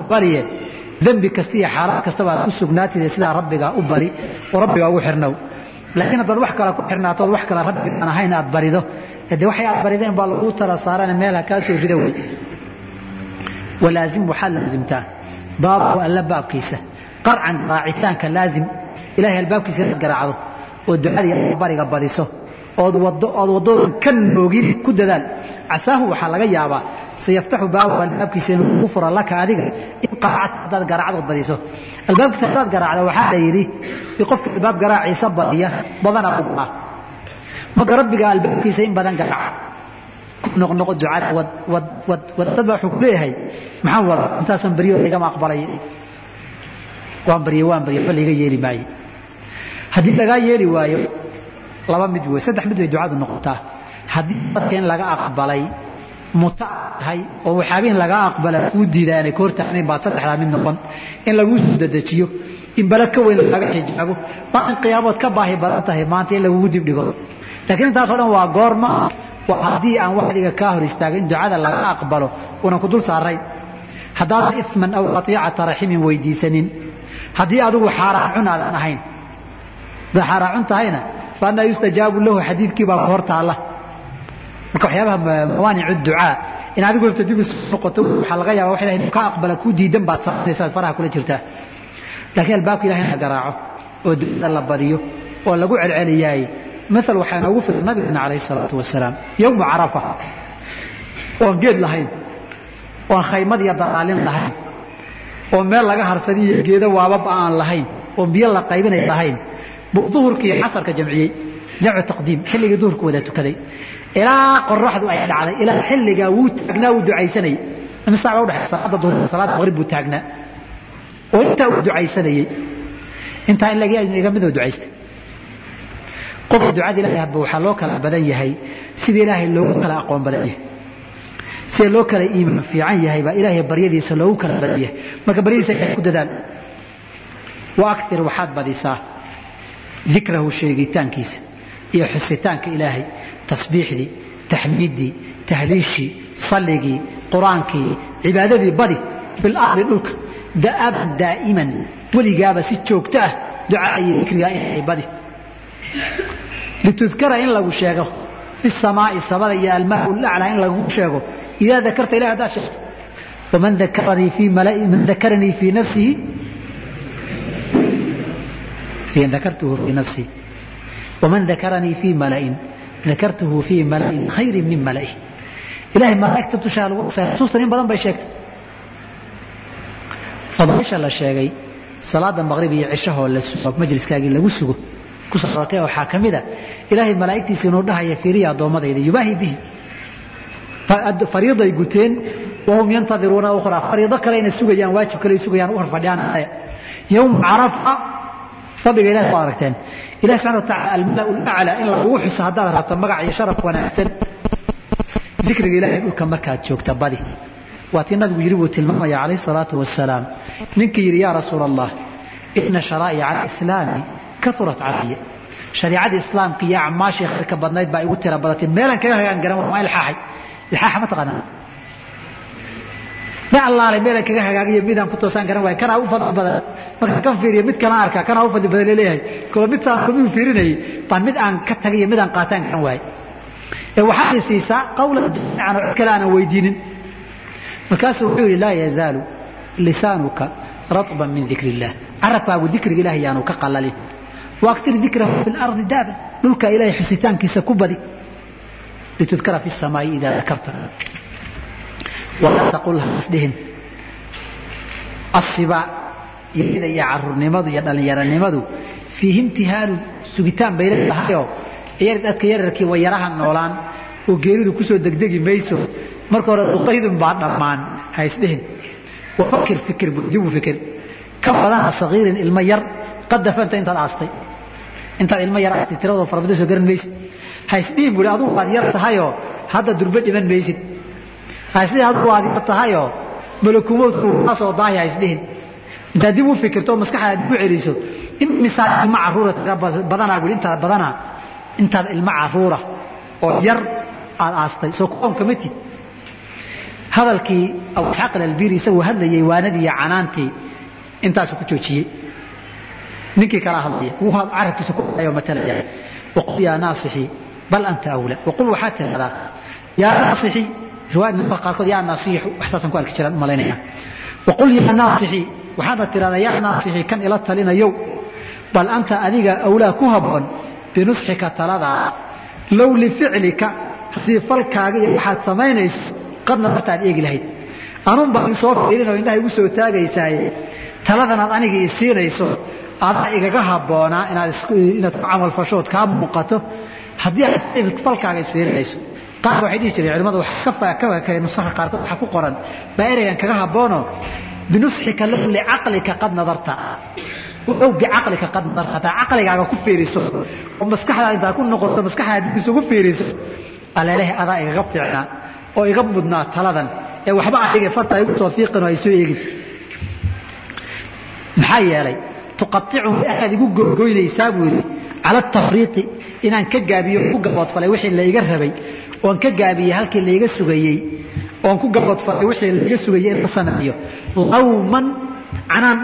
bariye dembi kasta iyo xaaraan kastaba aad ku sugnaatida sidaa rabbigaa u bari oo rabbigaa ugu xirnow laakiin haddaad wax kale ku xirnaatood wax kale rabbiga aan ahayn aad barido. De waxay aad barideen baa laguu tala saarana meel ha kaa soo rida wey walaazim waxaad laazimtaa baabu alla baabkiisa. Qarcan raacitaanka laazim. Ilahay albaabkiisa inaad garaacdo oo ducada iyo bariga badiso ood wadoodan ka noogin ku dadaal. Casaahu waxaa laga yaabaa sayaftaxu baabu albaabkiisa inuu kugu furo laka adiga in qaracta haddaad garaacdood badiso. Albaabkiisa haddaad garaacdo waxaa la yidhi qofka albaab garaaciisa badiya badanaa u gaa marka rabbiga albaabkiisa in badan garaaca? Noqnoqo ducada wad wad wad wad dad baa wuxuu ku leeyahay maxaan wada? Intaasan baryo igama aqbalay waan baryo waan baryo waxba laiga yeeli maayo haddii lagaa yeeli waayo laba mid wey saddex mid way ducadu noqotaa. Haddii dadka in laga aqbalay muta tahay oo waxaabihin laga aqbala kuu diidaa inay ka hortaagnayn baad saddexdaa mid noqon. In laguu soo dedejiyo in bala ka weyn laga xijaabo baa in qiyaamood ka baahi badan tahay maanta in lagugu dibdhigo laakiin intaasoo dhan waa goorma waa haddii aan waxdiga kaa hor istaaga in ducada laga aqbalo unan ku dul saarayn. Haddaadan isman aw qatiicata raximin weydiisanin. Haddii adigu xaaraan cun aadan ahayn haddaad xaaraan cun tahayna fa annaa yustajaabu lahu xadiidkii baa ku hor taalla marka waxyaabaha mawaanicu ducaa. In adigu horta dib noqoto waxaa laga yaaba wax ilahay inuu ka aqbala kuu diidan baad samaynaysaa faraha kula jirtaa. Laakiin albaabka ilahay la garaaco oo ducada la badiyo oo lagu celceliyaay. Maal waxaa inoogu filan nabigana calayh salaatu wasalaam yowmu carafa oon geed lahayn oon khaymad iyo dalaalin lahayn oo meel laga harsadiyo geedo waababa aan lahayn oon biyo la qaybinay lahayn. Buu duhurka iyo casarka jamciyey jamcu taqdiim xilligii duhurka wada tukaday ilaa qoraxdu ay dhacday ilaa xilligaa wuu taagnaa wuu ducaysanayey imisa baa udhexay salaada duhur salaada maqrib buu taagnaa oo intaa uu ducaysanayey intaa in laga iga midoo ducaystay qofka ducada ilahay hadba waxaa loo kala badan yahay sida ilaahay loogu kala aqoon badan yahay sida loo kala iimaan fiican yahay baa ilaahay baryadiisa loogu kala badan yahay marka baryadiisa ilahay ku dadaal wa aktir waxaad badisaa dikrahu sheegitaankiisa iyo xusitaanka ilaahay tasbiixdii taxmiiddii tahliishii salligii qur'aankii cibaadadii badi fil ardi dhulka da'aban daa'iman weligaaba si joogto ah ducaa iyo dikrigaa ilaahay badi. Litudkara in lagu sheego fi samaai iyo laclaa in lagu sheego idaa dakarta ilahi haddaad sheegto waman dakaranii fii man dakaranii fii nafsihi dakartuhu fii nafsii waman dakaranii fii mala'in dakartuhu fii mala'in khayrin min mala'ihi ilahay malaa'igta dushaa lagu xusuustan in badan bay sheegtay fadaaisha la sheegay salaada maqrib iyo cishahoo la sugo majliskaagii lagu sugo kusarortay waxaa ka mid a ilaahay malaa'igtiisa inuu dhahaya fiiriya addoommadayda yubaahi bihi fariiday guteen wahum yantadiruuna ukhraa fariido kale inay sugayaan waajib kale sugayaan u horfadhiyaan yowm carafa fadhiga ilahi ku aragteen ilahi subxana wa taala almala laclaa in lagugu xuso haddaad rabto magac iyo sharaf wanaagsan dikriga ilahay dhulka markaad joogta badi. Waa tii nabigu yidhi buu tilmaamaya calayh salaatu wasalaam ninkii yidhi yaa rasuula allah ina sharaa'ica alislaami kaurat calaya shariicadii islaamka iyo acmaashii khayrka badnayd baa igu tira badatay meelan kaga hagaan garan waa ilxaaxay ilxaaxa ma taqaanaa ma allaalay meelan kaga hagaagiyo midaan ku toosaan garan waaya kanaa u fadli badan. Marka kan fiiriyo mid kana arkaa kanaa u fadli badan la leeyahay koo midtaan kumuu fiirinayay baan mid aan ka tagay iyo mid aan qaataan garan waayay ee waxaad i siisaa qawlan jamiican oo cid kale aanan weydiinin. Markaasuu wuxuu yidhi laa yazaalu lisaanuka ratban min dikri illah carabkaagu dikriga ilaah yaanu ka qalalin waaktir dikrahu fi lardi daaban dhulka ilahay xusitaankiisa ku badi. Litudkara fi samaai idaa dakarta walaa taqul hasdhihin asibaa yada iyo carurnimadu iyo dhallinyaranimadu fiihi imtihaalun sugitaan bay leedahayoo dadka yararkii way yaraha noolaan oo geeridu ku soo degdegi mayso marka hore duqaydun baa dhammaan ha isdhihin wafakir fikir dibu fikir ka badana sagiirin ilmo yar qad dafanta intaad aastay intaad ilmo yar aastay tiradoo farabada soo garan maysid ha isdhihin buhi adugu waad yar tahayoo hadda durbe dhiman maysid waad yar tahayoo malakumoodku kaasoo daahi ha isdhihin intaad dib u fikirto oo maskaxdaad ku celiso. In misaal ilmo caruura tira badanaa buhi intaad badanaa intaad ilmo caruura oo yar aad aastay. Soo kuwan kama tid hadalkii abu isxaaq alalbiri isaguu hadlayay waanadii iyo canaantii intaasuu ku joojiyey. Ninkii kala hadlaya wuu carabkiisa ku dhayo matalaya waqul yaa naasixii bal anta awla waqul waxaad tidhahdaa yaa naasixii nuqa qaarkood yaa naasiixu wax saasaan ku arki jiraan malaynaya. Waqul yaa naasixii waxaadna tidhahdaa yaa naasixii kan ila talinayow bal anta adiga awlaa ku habboon binusxika taladaa low lificlika haddii falkaaga iyo waxaad samaynayso qadna martaad eegi lahayd. Anuun baa isoo fiirinoo indhaha igu soo taagaysaaye. Taladanaad aniga i siinayso adaa igaga habboonaa inaad inaad ku camalfashood kaa muuqato. Haddii aad falkaaga isfiirinayso qaar waxay dhihi jireen culimadu wax ka fakay nusaha qaarkood waxaa ku qoran. Baa ereygan kaga habboono binusxika low licaqlika qad nadarta. Ow bicaqlika qad nadarta. Hataa caqligaaga ku fiiriso oo maskaxdaada intaad ku noqoto maskaxdaada dib isugu fiiriso aleelehe adaa igaga fiicnaa oo iga mudnaa taladan. Ee waxba adiga farta igu soo fiiqin oo ay soo eegin. Maxaa yeelay tuqaicu aad igu gogoynaysaa buu yidhi cala atafriiqi inaan ka gaabiyo ku gaboodfalay wixii layga rabay oon ka gaabiyey halkii layga sugayey oon ku gaboodfalay wixii layga sugayey in la sameeyo lawman canaan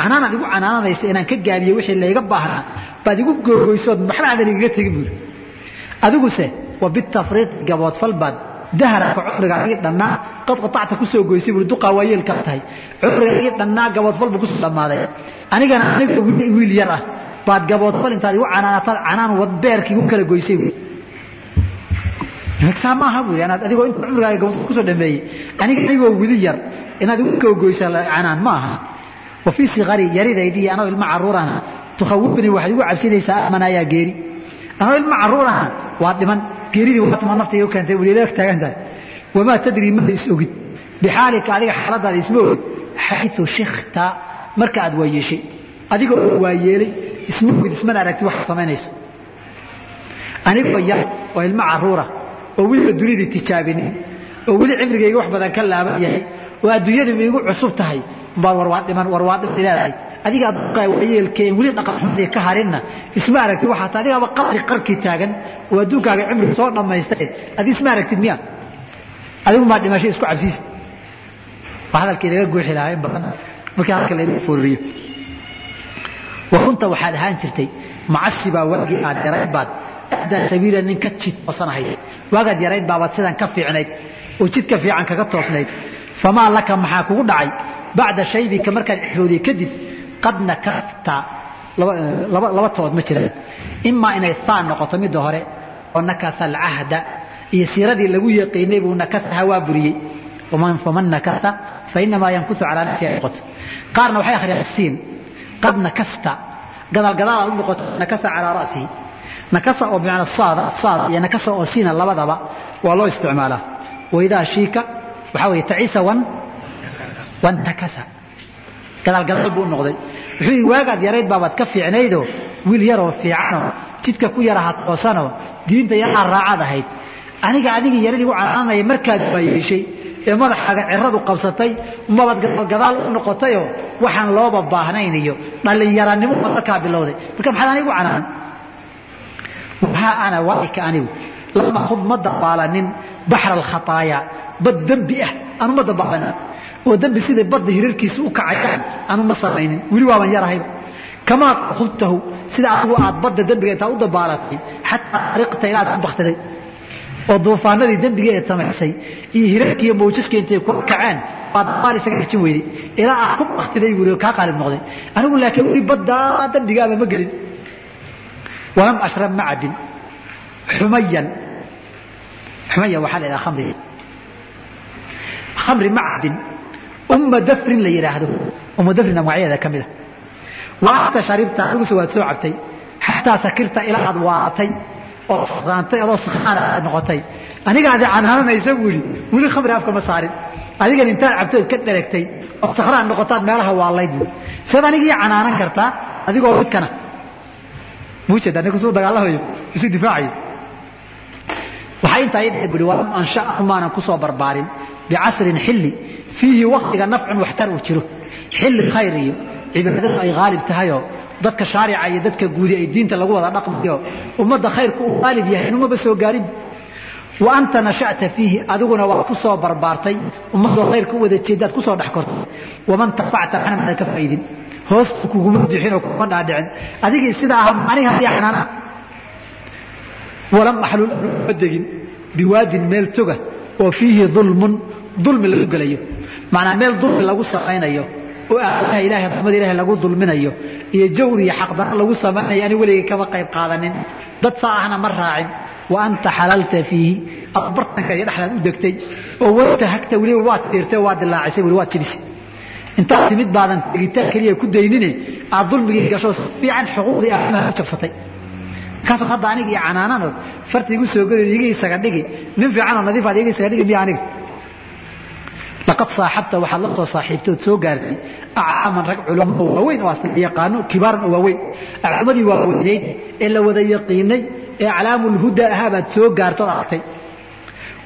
canaanaad igu canaananaysa inaan ka gaabiyo wixii layga baahnaa baad igu gogoysood waxba aadan igaga tegin buuri. Adiguse wa bitafriiqi gaboodfal baad dahraka cumrigaagii dhannaa qad qaacta ku soo goysay bui duqaa waa yeelka tahay cumrigaagii dhannaa gaboodfal buu ku soo dhammaaday. Anigana aniga wiil yar ah baad gaboodfal intaad igu canaanataad canaan wad beerka igu kala goysay bui saa maaha bui anaad adigoo inta cumrigaaga gaboodfal ku soo dhameeyey aniga anigoo wili yar inaad igu kala goysa canaan ma aha wa fii sikari yaridaydii anoo ilma caruurana tukhawifnii waxaad igu cabsinaysaa amanaayaa geeri. Anoo ilma caruurana waa dhiman geeridii waatuma nafta igu keentay welileeg taagan tahay. Wamaa tadrii ma is ogid. Bixaalika adiga xaaladaada isma ogid. Xayu shikta marka aad waayeeshay. Adiga oo waayeelay isma ogid ismana aragti waxaad samaynayso anigoo yar oo ilmo caruura oo weliba dunidii tijaabinin oo weli cimrigayga wax badan ka laaban yahay oo adduunyadu igu cusub tahay baa warwaa dhiman warwaa dhiman leedahay. Adiga waayeelkeen weli dhaqan xumadii ka harinna. Isma aragtid waxaa ta adigaaba qabri qarkii taagan oo adduunkaaga cimri soo dhammaystay. Adi isma aragtid miya? Adigu maa dhimasho isku cabsiisa waa hadalkii laga guuxi lahaa in badan. Markii halka laygu foorriyo wa kunta waxaad ahaan jirtay macasibaa waagii aad yarayd baad ahdaa sabiila nin ka jid toosanahayd waagaad yarayd baabaad sidan ka fiicnayd oo jidka fiican kaga toosnayd. Famaa laka maxaa kugu dhacay? Bacda shaybika markaad cixroodiyey kadib qad nakasta laba tood ma jiraan imaa inay haan noqoto midda hore oo nakasa alcahda iyo siiradii lagu yaqiinay buu nakasaha waa buriyey. Faman nakasa fainamaa yankusu calaa nafsihi ay noqoto. Qaarna waxay akhriyaan siin qad nakasta gadaal gadaal aad u noqoto nakasa calaa ra'sihi nakasa oo bimacna saada saad iyo nakasa oo siina labadaba waa loo isticmaalaa. Waidaa shiika waxaa weeye tacisa wan wantakasa gadaal gadaal buu u noqday. Wuxuu yidhi waagaad yarayd baabaad ka fiicnaydoo wiil yaroo fiicanoo jidka ku yaraha toosanoo diinta yaraa raacaad ahayd. Aniga adigii yaradii u canaanaya markaad waayeeshay ee madaxaaga ciradu qabsatay mabaad gadaal u noqotayoo waxaan looba baahnayn iyo dhallinyaranimo markaa bilowday. Marka maxaad anigu canaan? Wahaa ana waaika anigu? Lama hud ma dabaalanin baxra alkhataaya bad dembi ah anu ma dabaalanin oo dembi siday badda hirarkiisa u kacayaan anu ma samaynin. Weli waaban yarahayba. Kamaa hudtahu sida adigu aad badda dembiga intaa u dabaalatay xataa ariqta ilaad ku baktiday oo duufaanadii dembiga ee samaysay iyo hirarkiiyo mawjaska intay ku kaceen baad dabaal isaga xijin weyday. Ilaa aad ku baktiday buuri kaa qaalib noqday. Anigu laakiin weli baddaa dembigaaba ma gelin. Walam ashrab ma cabin xumayan xumaya waxaa la yidhaha khamriga khamri ma cabin umma dafrin la yidhaahdo umma dafrin magacyadeeda ka mida wa anta sharibta adiguse waad soo cabtay xataa sakirta ilaa aad waatay oo raantay adoo sakraan aad noqotay. Anigaadi canaananaysa buu yidhi weli khamri afka ma saarin. Adigan intaad cabtood ka dheregtay oo sakraan noqotaad meelaha waalayd buu siad anigii canaanan kartaa adigoo midkana muujeeda ninku suu dagaalamayo isu difaacayo. Waxaa intaa ii bui walam ansha'ahu maanan ku soo barbaarin bicasrin xilli. Fiihi waktiga nafcun waxtar uu jiro. Xilli khayr iyo cibaadadu ay haalib tahayoo dadka shaarica iyo dadka guudi ay diinta lagu wada dhaqmayo. Ummadda khayrku uu haalib yahay inumaba soo gaarin. Wa anta nasha'ta fiihi adiguna waa ku soo barbaartay. Ummadoo khayrka u wada jeedaad ku soo dhex kortay. Waman tafacta waxna maadan ka faa'iidin hoos kuguma bixin oo kuguma dhaadhicin. Adigii sidaa aha aniga haddii xanaana walam axlul ma degin. Biwaadin meel toga oo fiihi dulmun dulmi lagu gelayo macnaa meel dulmi lagu samaynayo oo aalaha ilahay raxmada ilahay lagu dulminayo iyo jawr iyo xaqdaro lagu samaynayo ani weligay kama qayb qaadanin. Dad saa ahna ma raacin. Wa anta xalalta fiihi. Aad bartanka iyo dhexdaad u degtay. Oo wata hagta weliba waad tiirtay waad dilaacisay weli waad jibisay. Intaad timid baadan tegitaan keliya ku daynine aad dulmigii gasho si fiican xuquuqdii aadamaha u jabsatay. Markaasaad hadda aniga iyo canaananood farta igu soo geli iga isaga dhigi. Nin fiicanoo nadiif aad iga isaga dhigi miya aniga laqad saaxabta waxaad la soo saaxiibtood soo gaartay acaaman rag culamo oo waaweyn oo asla yaqaano kibaaran oo waaweyn aclamadii waaweynayd ee la wada yaqiinay ee aclaamulhuda ahaa baad soo gaartood aragtay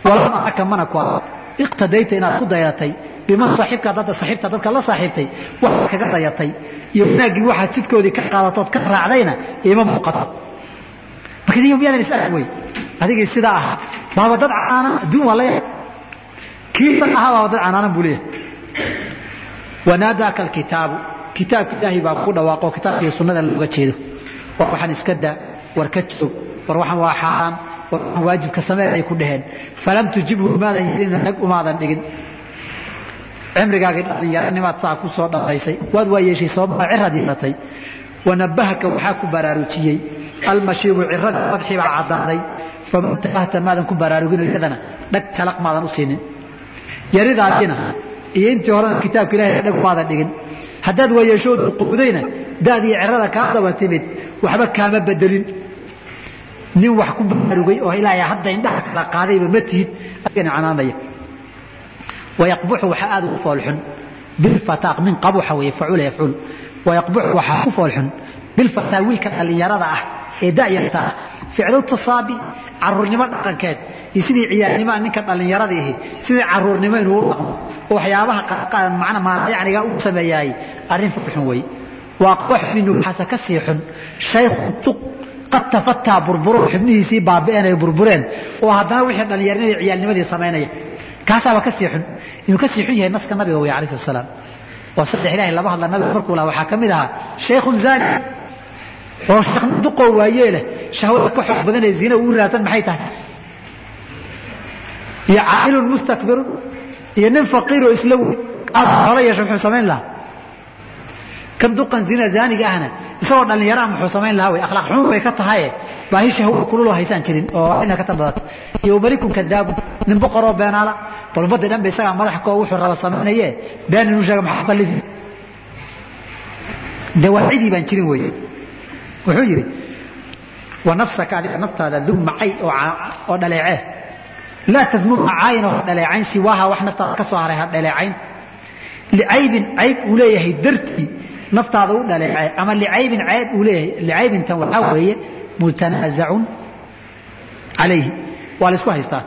walam araka mana ku arag iqtadayta inaad ku dayatay biman saaxiibka dadda saaxiibta dadka la saaxiibtay waxaad kaga dayatay iyo wanaaggii waxaad jidkoodii ka qaadatood ka raacdayna ima muuqato marka miyaadan is arag wey adigii sidaa ahaa baaba dad canaana adduun waa la yahay kii dad ahaa baaba dad canaanan buu leeyahay. Wanaadaaka alkitaabu. Kitaabka ilaahay baa ku dhawaaqo kitaabkii sunnada looga jeedo. War waxaan iska daa war ka joog war waxaan waa xaaraan war waxaan waajibka samee ay ku dhaheen. Falam tujibhu umaadan yeelin nag umaadan dhigin. Cimrigaagii dhalinyaranimaad saa ku soo dhamaysay waad waa yeeshay sababaa ciraad yeelatay wanabahaka waxaa ku baraarujiyey. Almashiibu ciradii madxii baa caddaaday faman tabahta maadan ku baraarugin iyadana dhag talaq maadan u siinin yaridaadina iyo intii horena kitaabka ilahay dhag maadan dhigin. Haddaad waayeeshood quudayna daadii cirada kaa daba timid waxba kaama bedelin. Nin wax ku baraarugay oo ilaahay hadda indhaha kala qaadayba ma tihid canaanaya. Wayaqbuxu waxaa aad ugu foolxun. Bilfataaq min qabuxa weeye facuula yafcuul wayaqbuxu waxaa ku foolxun. Bilfataa wiilka dhallinyarada ah ee da'yarta ah ficlu tasaabi caruurnimo dhaqankeed iyo sidii ciyaarnimaa ninka dhallinyarada ihi sidii caruurnimo inuu u dhaqmo oo waxyaabaha macna maalayacniga u sameeyaay arrin foolxun weeye waaqbax minhu waxaase ka sii xun. Shaykhu tuq qad tafataa burburo xubnihiisii baabi'een ay burbureen oo haddana wixii dhallinyarnimadii ciyaalnimadii samaynaya. Kaasaaba ka sii xun. Inuu ka sii xun yahay naska nabiga wey slat salaam. Oo saddex ilahay laba hadla nabiga markuu laha waxaa ka mid ahaa shaykhun zaani oo duqoo waayee leh. Shahwada ka xoog badan ee zina ugu raadsan maxay tahay? Iyo caa'ilun mustakbirun iyo nin faqiiroo isla wey aad xoolo yeesho muxuu samayn lahaa? Kan duqan zina zaaniga ahna isagoo dhallinyaraha muxuu samayn lahaa wey akhlaaq xun bay ka tahaye. Baahi shahwa kululoo haysaan jirin oo ina ka tan badata iyo malikun kadaabu nin boqoroo beenaala. Balbada dhan ba isagaa madax koo wuxuu raba samaynaye. Been inuu sheega maxaa qallifi dee waa cidii baan jirin wey wuxuu yidhi wa nafsaka adiga naftaada dum macay oo dhaleecee. Laa tadmum caayin oo ha dhaleecayn siwaaha wax naftaada ka soo haray ha dhaleecayn. Licaybin cayb uu leeyahay dartii naftaada u dhaleecee ama licaybin cayb uu leeyahay licaybintan waxaa weeye mutanaasacun calayhi. Waa la isku haystaa.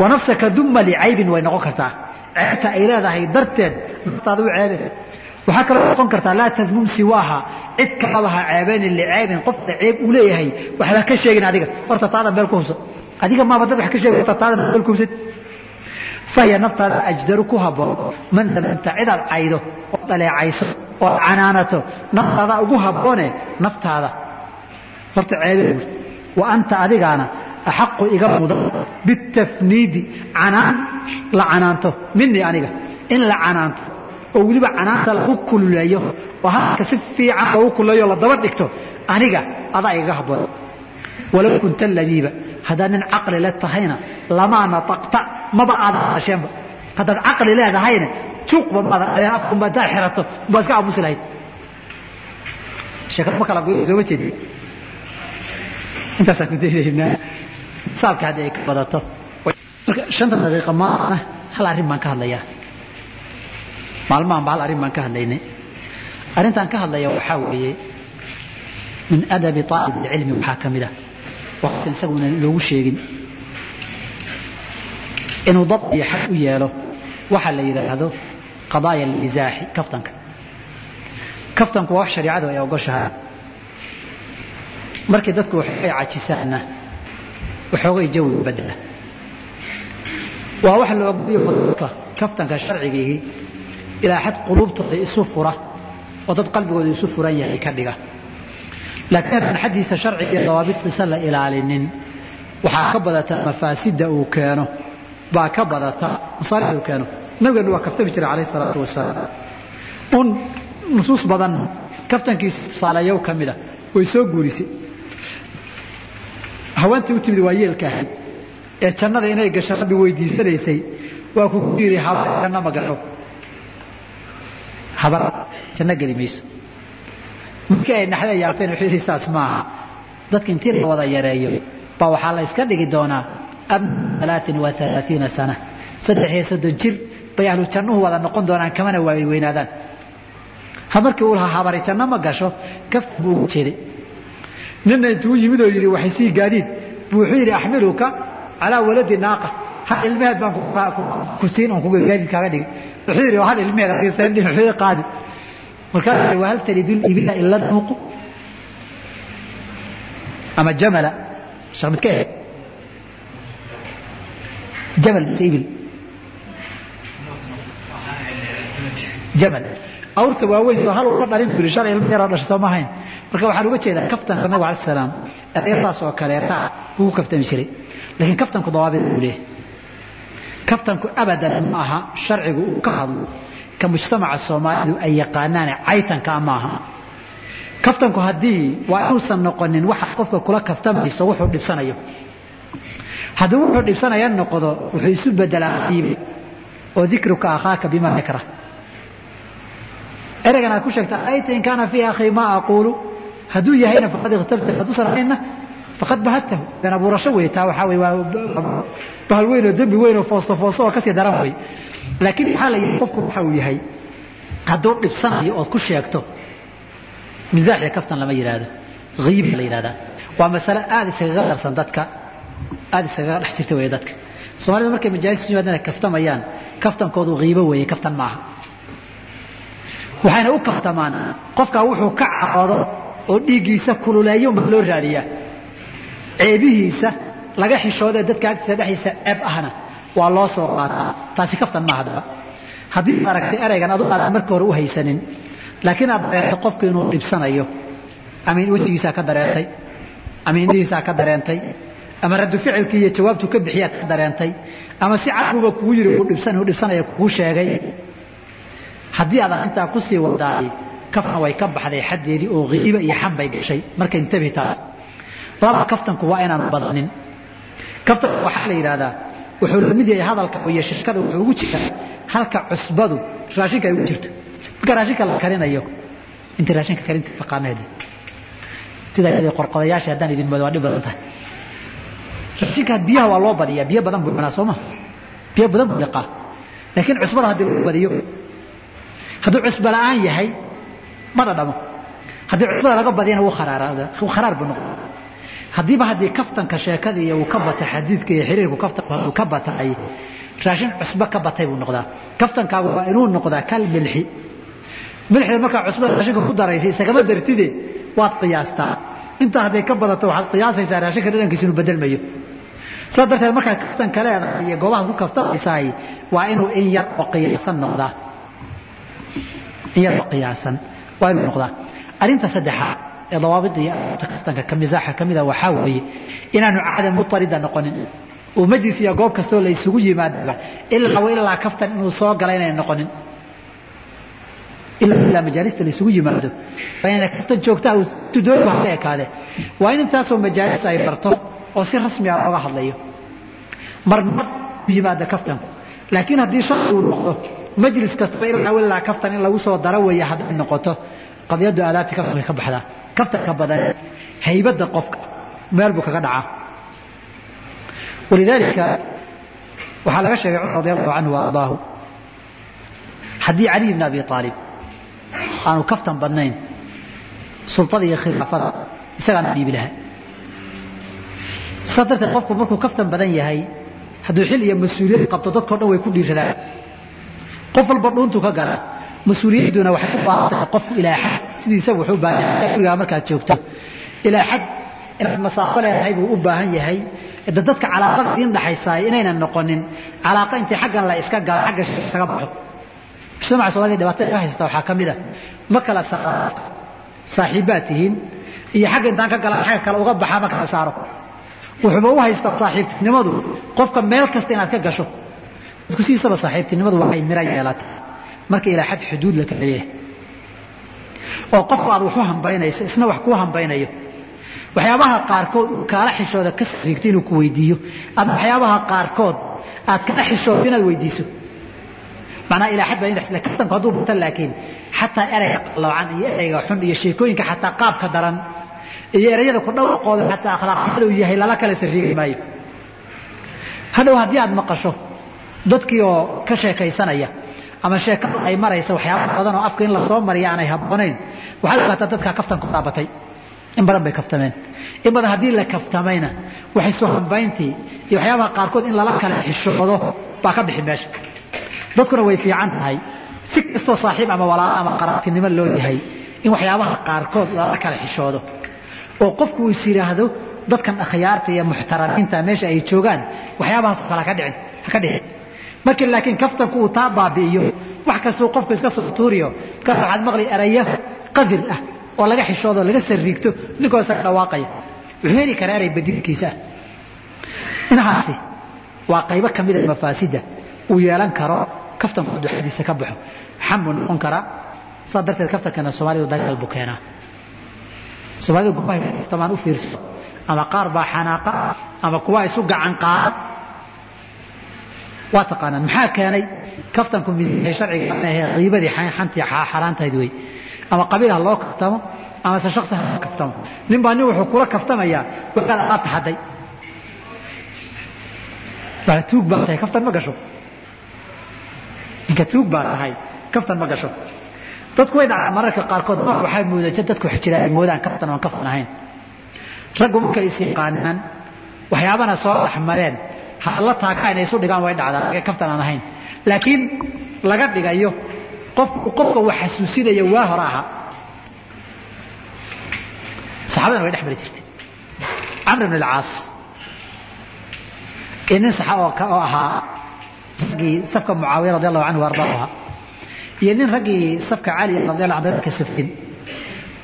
Wa nafsaka duma licaybin way noqon kartaa. Ceebta ay leedahay darteed naftaada u ceebe waxaa kaloo noqon kartaa laa tadmum siwaaha. Cid kalaba ha ceebeynin licaybin qofka ceeb uu leeyahay waxba ka sheegin adiga. Horta taada meel ku hubsan adiga maaba dad wax ka sheegay horta taada meel ku hubsan fahiya naftaada ajdaru ku habboon. Man damamta cidaad caydo oo dhaleecayso oo canaanato naftaada ugu habboone naftaada. Horta ceebe wa anta adigaana axaqu iga mudan bitafniidi canaan la canaanto. Minii aniga in la canaanto oo weliba canaanta lagu kululeeyo oo hadalka si fiican loogu kululeeyo la daba dhigto aniga adaa igaga habboon. Walow kunta labiiba haddaad nin caqli le tahayna lamaa nataqta maba aadan hadasheenba haddaad caqli leedahayna juuqba maadan adeen afkunba haddaad xirato baa iska aamusi lahayd. Sheekad ma kala goy sooma jeedi intaasaan ku daynaynaa. Saabka haddii ay ka badato. Marka shanta daqiiqa maana hal arrin baan ka hadlayaa maalmahan ba hal arrin baan ka hadlaynay. Arrintaan ka hadlaya waxaa weeye min adabi aalib ilcilmi waxaa ka mid ah. Waqtan isaguna loogu sheegin. Inuu dad iyo xag u yeelo waxa la yidhaahdo qadaaya alizaaxi kaftanka. Kaftanku waa wax shariicadu ay ogoshahay. Markii dadku waxay cajisaanna waxoogay jawiga bedela waa wax la ogoliyo kaftanka sharcigiihii ilaa xad quluubtooda isu fura oo dad qalbigooda isu furan yahay ka dhiga. Laakiin haddaan xaddiisa sharciga iyo dawaabidkiisa la ilaalinin waxaa ka badata mafaasidda uu keeno baa ka badata masaalixda uu keeno. Nabigeenu waa kaftami jiray calayh isalaatu wasalaam. Un nusuus badan kaftankiisa tusaalayow ka mida way soo guurisay. Haweentii u timid waa yeelka ahayd. Ee jannada inay gasho rabbi weydiisanaysay waa ku yidhi habar janno ma gasho habar janno geli mayso. Markii ay naxda yaabteen wuxuu yidhi saas maaha. Dadka intii la wada yareeyo baa waxaa la iska dhigi doonaa abna alaain wa alaaiina sana. Saddex iyo soddon jir bay ahlu jannuhu wada noqon doonaan kamana waay weynaadaan. Ha markii uu lahaa habari janno ma gasho. Kafta buu jeeday. Nina intuu yimid oo yidhi waxay sii gaadiid buu wuxuu yidhi axmiluka calaa waladi naaqa hal ilmeheed baan ku siin on gaadiid kaaga dhigay. Wuxuu yidhi hal ilmeheed aqiisan wuxuu yidhi qaadi. Markaas waa hal talidu libila ila nuuqu ama jamala sheekh midka ehe. Jamal ibil jamal. Awrta waaweyn oo hal uga dhalin buri shan ilmo yaroo dhashay soo ma ahayn marka waxaan uga jeedaa kaftanka nabiga alai salaam ereertaas oo kaleeta ku kaftami jiray. Laakiin kaftanku dawaabid buu leeyahay kaftanku abadan ma aha sharcigu uu ka hadlo. Ka mujtamaca soomaalidu ay yaqaanaane caytanka ma aha kaftanku haddii waa inuusan noqonin waxa qofka kula kaftamayso wuxuu dhibsanayo. Haddii wuxuu dhibsanaya noqdo wuxuu isu bedelaa iibe oo dikruka akhaaka bima yakra ereygan aad ku sheegta ayta in kaana fiiha akhi ma aquulu. Hadduu yahayna faqad ikhtabta hadduusan ahayna faqad bahadtahu dan abuurasho wey taa waxaa wey waa bahal weyn oo dembi weyn oo foosto foosto oo ka sii daran wey laakiin waxaa la yidhi qofku waxa uu yahay hadduu dhibsanayo ood ku sheegto misaax iyo kaftan lama yidhaahdo hiiba la yidhahdaa waa masale aada iskaga darsan dadka aada iskaga dhex jirta wey dadka soomaalida markay majaalis yimaadana kaftamayaan kaftankoodu hiibo weeye kaftan maaha waxayna u kaftamaan qofkaa wuxuu ka caroodo oo dhiiggiisa kululeeyo ma loo raadiyaa ceebihiisa laga xishoodee dadka agtiisa dhexdiisa ceeb ahna waa loo soo qaataa. Taasi kaftan maaha daba haddii ad aragtay eraygan adu aadan marka hore u haysanin laakiin aad dareentay qofku inuu dhibsanayo ama wejigiisaa ka dareentay ama ka dareentay ama raddu ficilkii iyo jawaabtuu ka bixiyaa ka dareentay ama si cadbuba kugu yidhi uu dhibsanaya kugu sheegay haddii aad arrintaa ku sii wadaay kaftan way ka baxday xaddeedii oo hiiba iyo xan bay gashay. Marka intabi taas laba kaftanku waa inaan badanin kaftanku waxaa la yidhahdaa wuxuu la mid yahay hadalka iyo shirkada wuxuu ugu jiraa halka cusbadu raashinka ay ugu jirto. Marka raashinka la karinayo intii raashinka karinta taqaanaadi sida qorqodayaasha haddaan idin moodo waa dhib badan tahay. Raashinka biyaha waa loo badiyaa biyo badan buu cunaa soo ma? Biyo badan buu liqaa laakiin cusbada haddii lagu badiyo hadduu cusbo la'aan yahay ma dhadhamo haddii cusbada laga badiyana wuu kharaar buu noqon haddiiba haddii kaftanka sheekada iyo uu ka batay xadiidka iyo xiriirku uu ka batay raashin cusbo ka batay buu noqdaa. Kaftankaagu waa inuu noqdaa kal milxi. Milxida markaa cusbada raashinka ku daraysay isagama dartide waad qiyaastaa. Intaa hadday ka badato waxaad qiyaasaysaa raashinka dhadhankiisa inuu bedelmayo sidaa darteed markaad kaftanka leedahay iyo goobaha ku kaftamaysaay waa inuu in yar oo qiyaasan noqdaa. In yar oo qiyaasan waa inuu noqdaa. Arrinta saddexaad ee dawaabida iyo kaftanka ka misaaxa ka mida waxaa weeye inaanu caadam mutarida noqonin. Oo majlis iyo goob kastoo la isugu yimaadaba ilaa ilaa kaftan inuu soo gala inay noqonin. Ilaa majaalista la isugu yimaado. Waa inay kaftan joogtaa uu tudooba hada ekaade waa in intaasoo majaalis ay barto oo si rasmi ah looga hadlayo. Marmar yimaada kaftanku. Laakiin haddii sharci uu noqdo majlis kastaba ilaa ilaa kaftan in lagu soo daro weeye hadday noqoto qadiyadu aadaabti kaftanka ka baxdaa kaftanka badan haybadda qofka meel buu kaga dhacaa walidaalika waxaa laga sheegay cumar radi allahu canhu waardaahu haddii caliy bn abi aalib aanu kaftan badnayn sultada iyo khilaafada isagaana dhiibi lahaa sidaa darteed qofku markuu kaftan badan yahay hadduu xil iyo mas'uuliyad qabto dadkao dhan way ku dhiiradaan qof walba dhuuntuu ka gala mas'uuliyadduna waxay u baahan tahay qofku ilaa xad sidiisa wuxuu baahan yahay gurigaa markaad joogto. Ilaa xad inaad masaafo leedahay buu u baahan yahay. Da dadka calaaqada idiin dhaxaysaay inaynan noqonin calaaqa intii xaggan la iska galo xagga isaga baxo. Mujtamaca soomaliya dhibaatada ka haysta waxaa ka mid a ma kala saaxiibbaad tihiin iyo xagga intaan ka gala xagga kale uga baxaa ma kala saaro. Wuxuuba u haysta saaxiibtinimadu qofka meel kasta inaad ka gasho. Dadku sidiisaba saaxiibtinimadu waxay mira yeelata marka ilaa xad xuduud la leeyahay oo qofku aad wax u hambaynayso isna wax kuu hambaynayo. Waxyaabaha qaarkood uu kaala xishooda ka sariigto inuu ku weydiiyo. Ama waxyaabaha qaarkood aad kala xishooto inaad weydiiso. Macnaa ilaa xad baa kaftanku hadduu bato laakiin xataa ereyga qaloocan iyo ereyga xun iyo sheekooyinka xataa qaabka daran iyo ereyada ku dhawaqooda xataa akhlaaqnimada uu yahay lala kala sariigi maayo. Hadhow haddii aad maqasho dadkii oo ka sheekaysanaya ama sheekadu ay maraysa waxyaaba badan oo afka in la soo mariya aanay habboonayn waxaad ogaataa dadkaa kaftanku taabatay. In badan bay kaftameen. In badan haddii la kaftamayna waxay soo hambayntii iyo waxyaabaha qaarkood in lala kala xishoodo baa ka bixi meesha. Dadkuna way fiican tahay. Si kastoo saaxiib ama walaalo ama qaraabtinimo loo yahay in waxyaabaha qaarkood lala kala xishoodo oo qofku is yidhaahdo dadkan akhyaarta iyo muxtaramiinta meesha ay joogaan waxyaabahaas kale haka dhicin markii laakiin kaftanku uu taa baabi'iyo wax kastuu qofku iska soo tuuriyo markaas waxaad maqli erayo qadir ah oo laga xishoodo laga sariigto ninkoo isaga dhawaaqaya. Wuxuu heli karaa erey badilkiisa ah inahaasi waa qaybo ka mida mafaasidda uu yeelan karo kaftanku duxadiisa ka baxo. Xam buu noqon karaa saa darteed kaftankana soomaalidu dagaal buu keenaa. Soomaalida gurbahay kaftamaan u fiirso ama qaar baa xanaaqa ama kuwa isu gacan qaada waa taqaanaan. Maxaa keenay? Kaftanku miisahay sharciga ahee qiibadii xantii xaaraantahayd wey ama qabiil ha loo kaftamo ama se shaksi ha loo kaftamo. Nin baa nin wuxuu kula kaftamayaa waxaad alaabta xadday baa tuug baa tahay kaftan ma gasho. Ninka tuug baa tahay kaftan ma gasho. Dadku way dhacaa mararka qaarkood waxaa moodaja dadku jira ay moodaan kaftan oon kaftan ahayn. Raggu markay is yaqaanaan waxyaabana soo dhexmareen la taaga inay isu dhigaan way dhacdaa kaftan aan ahayn. Laakiin laga dhigayo qofka wax xasuusinaya waa hore ahaa saxaabadana way dhex mari jirtay. Camr ibn alcaas iyo nin saxa oo ahaa raggii safka mucaawiya radi allahu canhu ardaa ahaa. Iyo nin raggii safka cali radi allahu anhu ka safin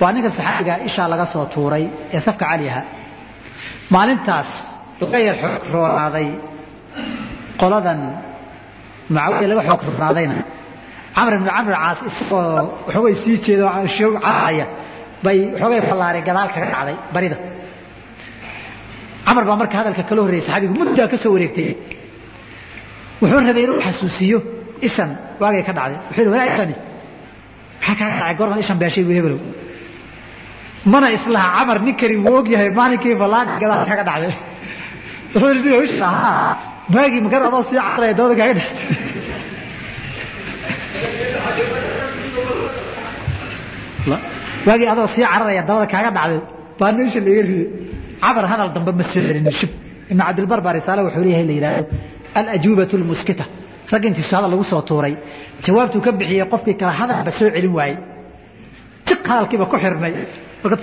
waa ninka saxaabiga ishaa laga soo tuuray ee safka cali ahaa. Maalintaas yar xoog roonaaday qoladan. Mucaawiya laga xoog roonaadayna camr ibn camr caas isagoo waxoogay sii jeedo caraya bay waxoogay ballaari gadaal kaga dhacday barida. Camar baa marka hadalka kala horreeyay saxaabigu muddaa ka soo wareegtay. Wuxuu rabay inuu xasuusiyo ishan waagay ka dhacday. Wuxuu yidhi walaa ishani maxaa kaa dhacay? Goorman ishan beeshay buu hebelow mana islaha camar ninkani wuu og yahay maalinkii ballaari gadaal kaga dhacday wuxuu yidhi isha haa maagii makar adoo sii caraya dabada kaaga dhextay waagii adoo sii cararaya dabada kaaga dhacday baa meesha laga riday. Cabar hadal dambe ma soo celinin shib ibn cabdilbar baa risaale wuxuu leeyahay la yidhaahdo alajuubatu lmuskita. Rag intiisu hadal lagu soo tuuray. Jawaabtuu ka bixiyey qofkii kale hadalba soo celin waayey. Tiq hadalkiiba ku xirmay marka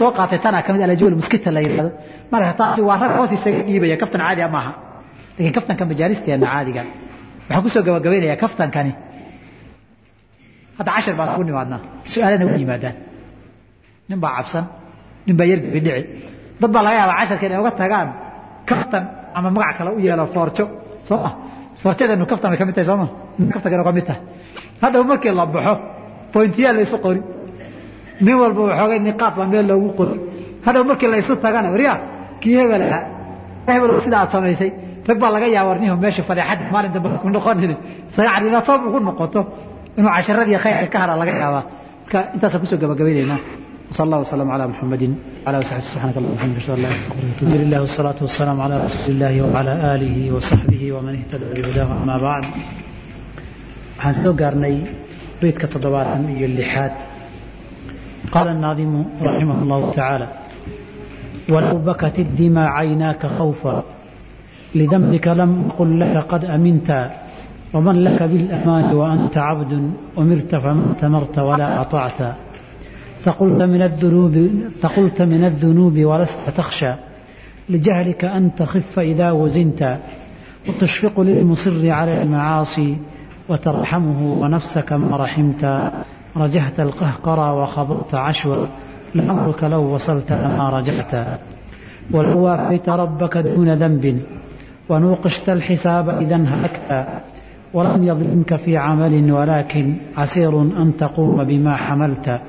soo qaatay tanaa ka mid alajuuba lmuskita la yidhaahdo marka taasi waa rag hoos isaga dhiibaya kaftan caadi maaha laakiin kaftanka majaalisteena caadiga. Waxaan ku soo gabagabaynayaa kaftankani. Hadda cashir baan ku nimaadnaa. Su'aalana u yimaadaan. Nin baa cabsan nin baa yargibi dhici. Dad baa laga yaabaa casharka inay uga tagaan kaftan ama magac kale u yeelo foorjo soo ma? Foorjadeenu kaftan bay ka mid tahay sooma kaftankana ka mid tahay. Hadhow markii la baxo bointiyaa la isu qori nin walba waxoogay niqaad baa meel loogu qori hadhow markii la isu tagana waryaa kii hebel ahaa hebel sida aad samaysay rag baa laga yaaba warnihu meesha fadeexad maalin dambe ku noqonin isaga cadinatoob ugu noqoto inuu casharadii khayrka ka hara laga yaabaa marka intaasaan kusoo gabagabaynaynaa وصلى الله وسلم على محمد وعلى اله وصحبه سبحانك اللهم وبحمدك اشهد ان لا اله الا انت الحمد لله والصلاه والسلام على رسول الله وعلى اله وصحبه ومن اهتدى بهداه اما بعد waxaan soo gaarnay beydka toddobaatan iyo lixaad قال الناظم رحمه الله تعالى ولو بكت الدمى عيناك خوفا لذنبك لم قل لك قد أمنت ومن لك بالأمان وأنت عبد أمرت فما تمرت ولا أطعت فقلت من الذنوب فقلت من الذنوب ولست تخشى لجهلك أن تخف إذا وزنت وتشفق للمصر على المعاصي وترحمه ونفسك ما رحمت رجحت القهقرى وخبرت عشوا لعمرك لو وصلت لما رجعت ولو وافيت ربك دون ذنب ونوقشت الحساب إذا هلكت ولم يظلمك في عمل ولكن عسير أن تقوم بما حملت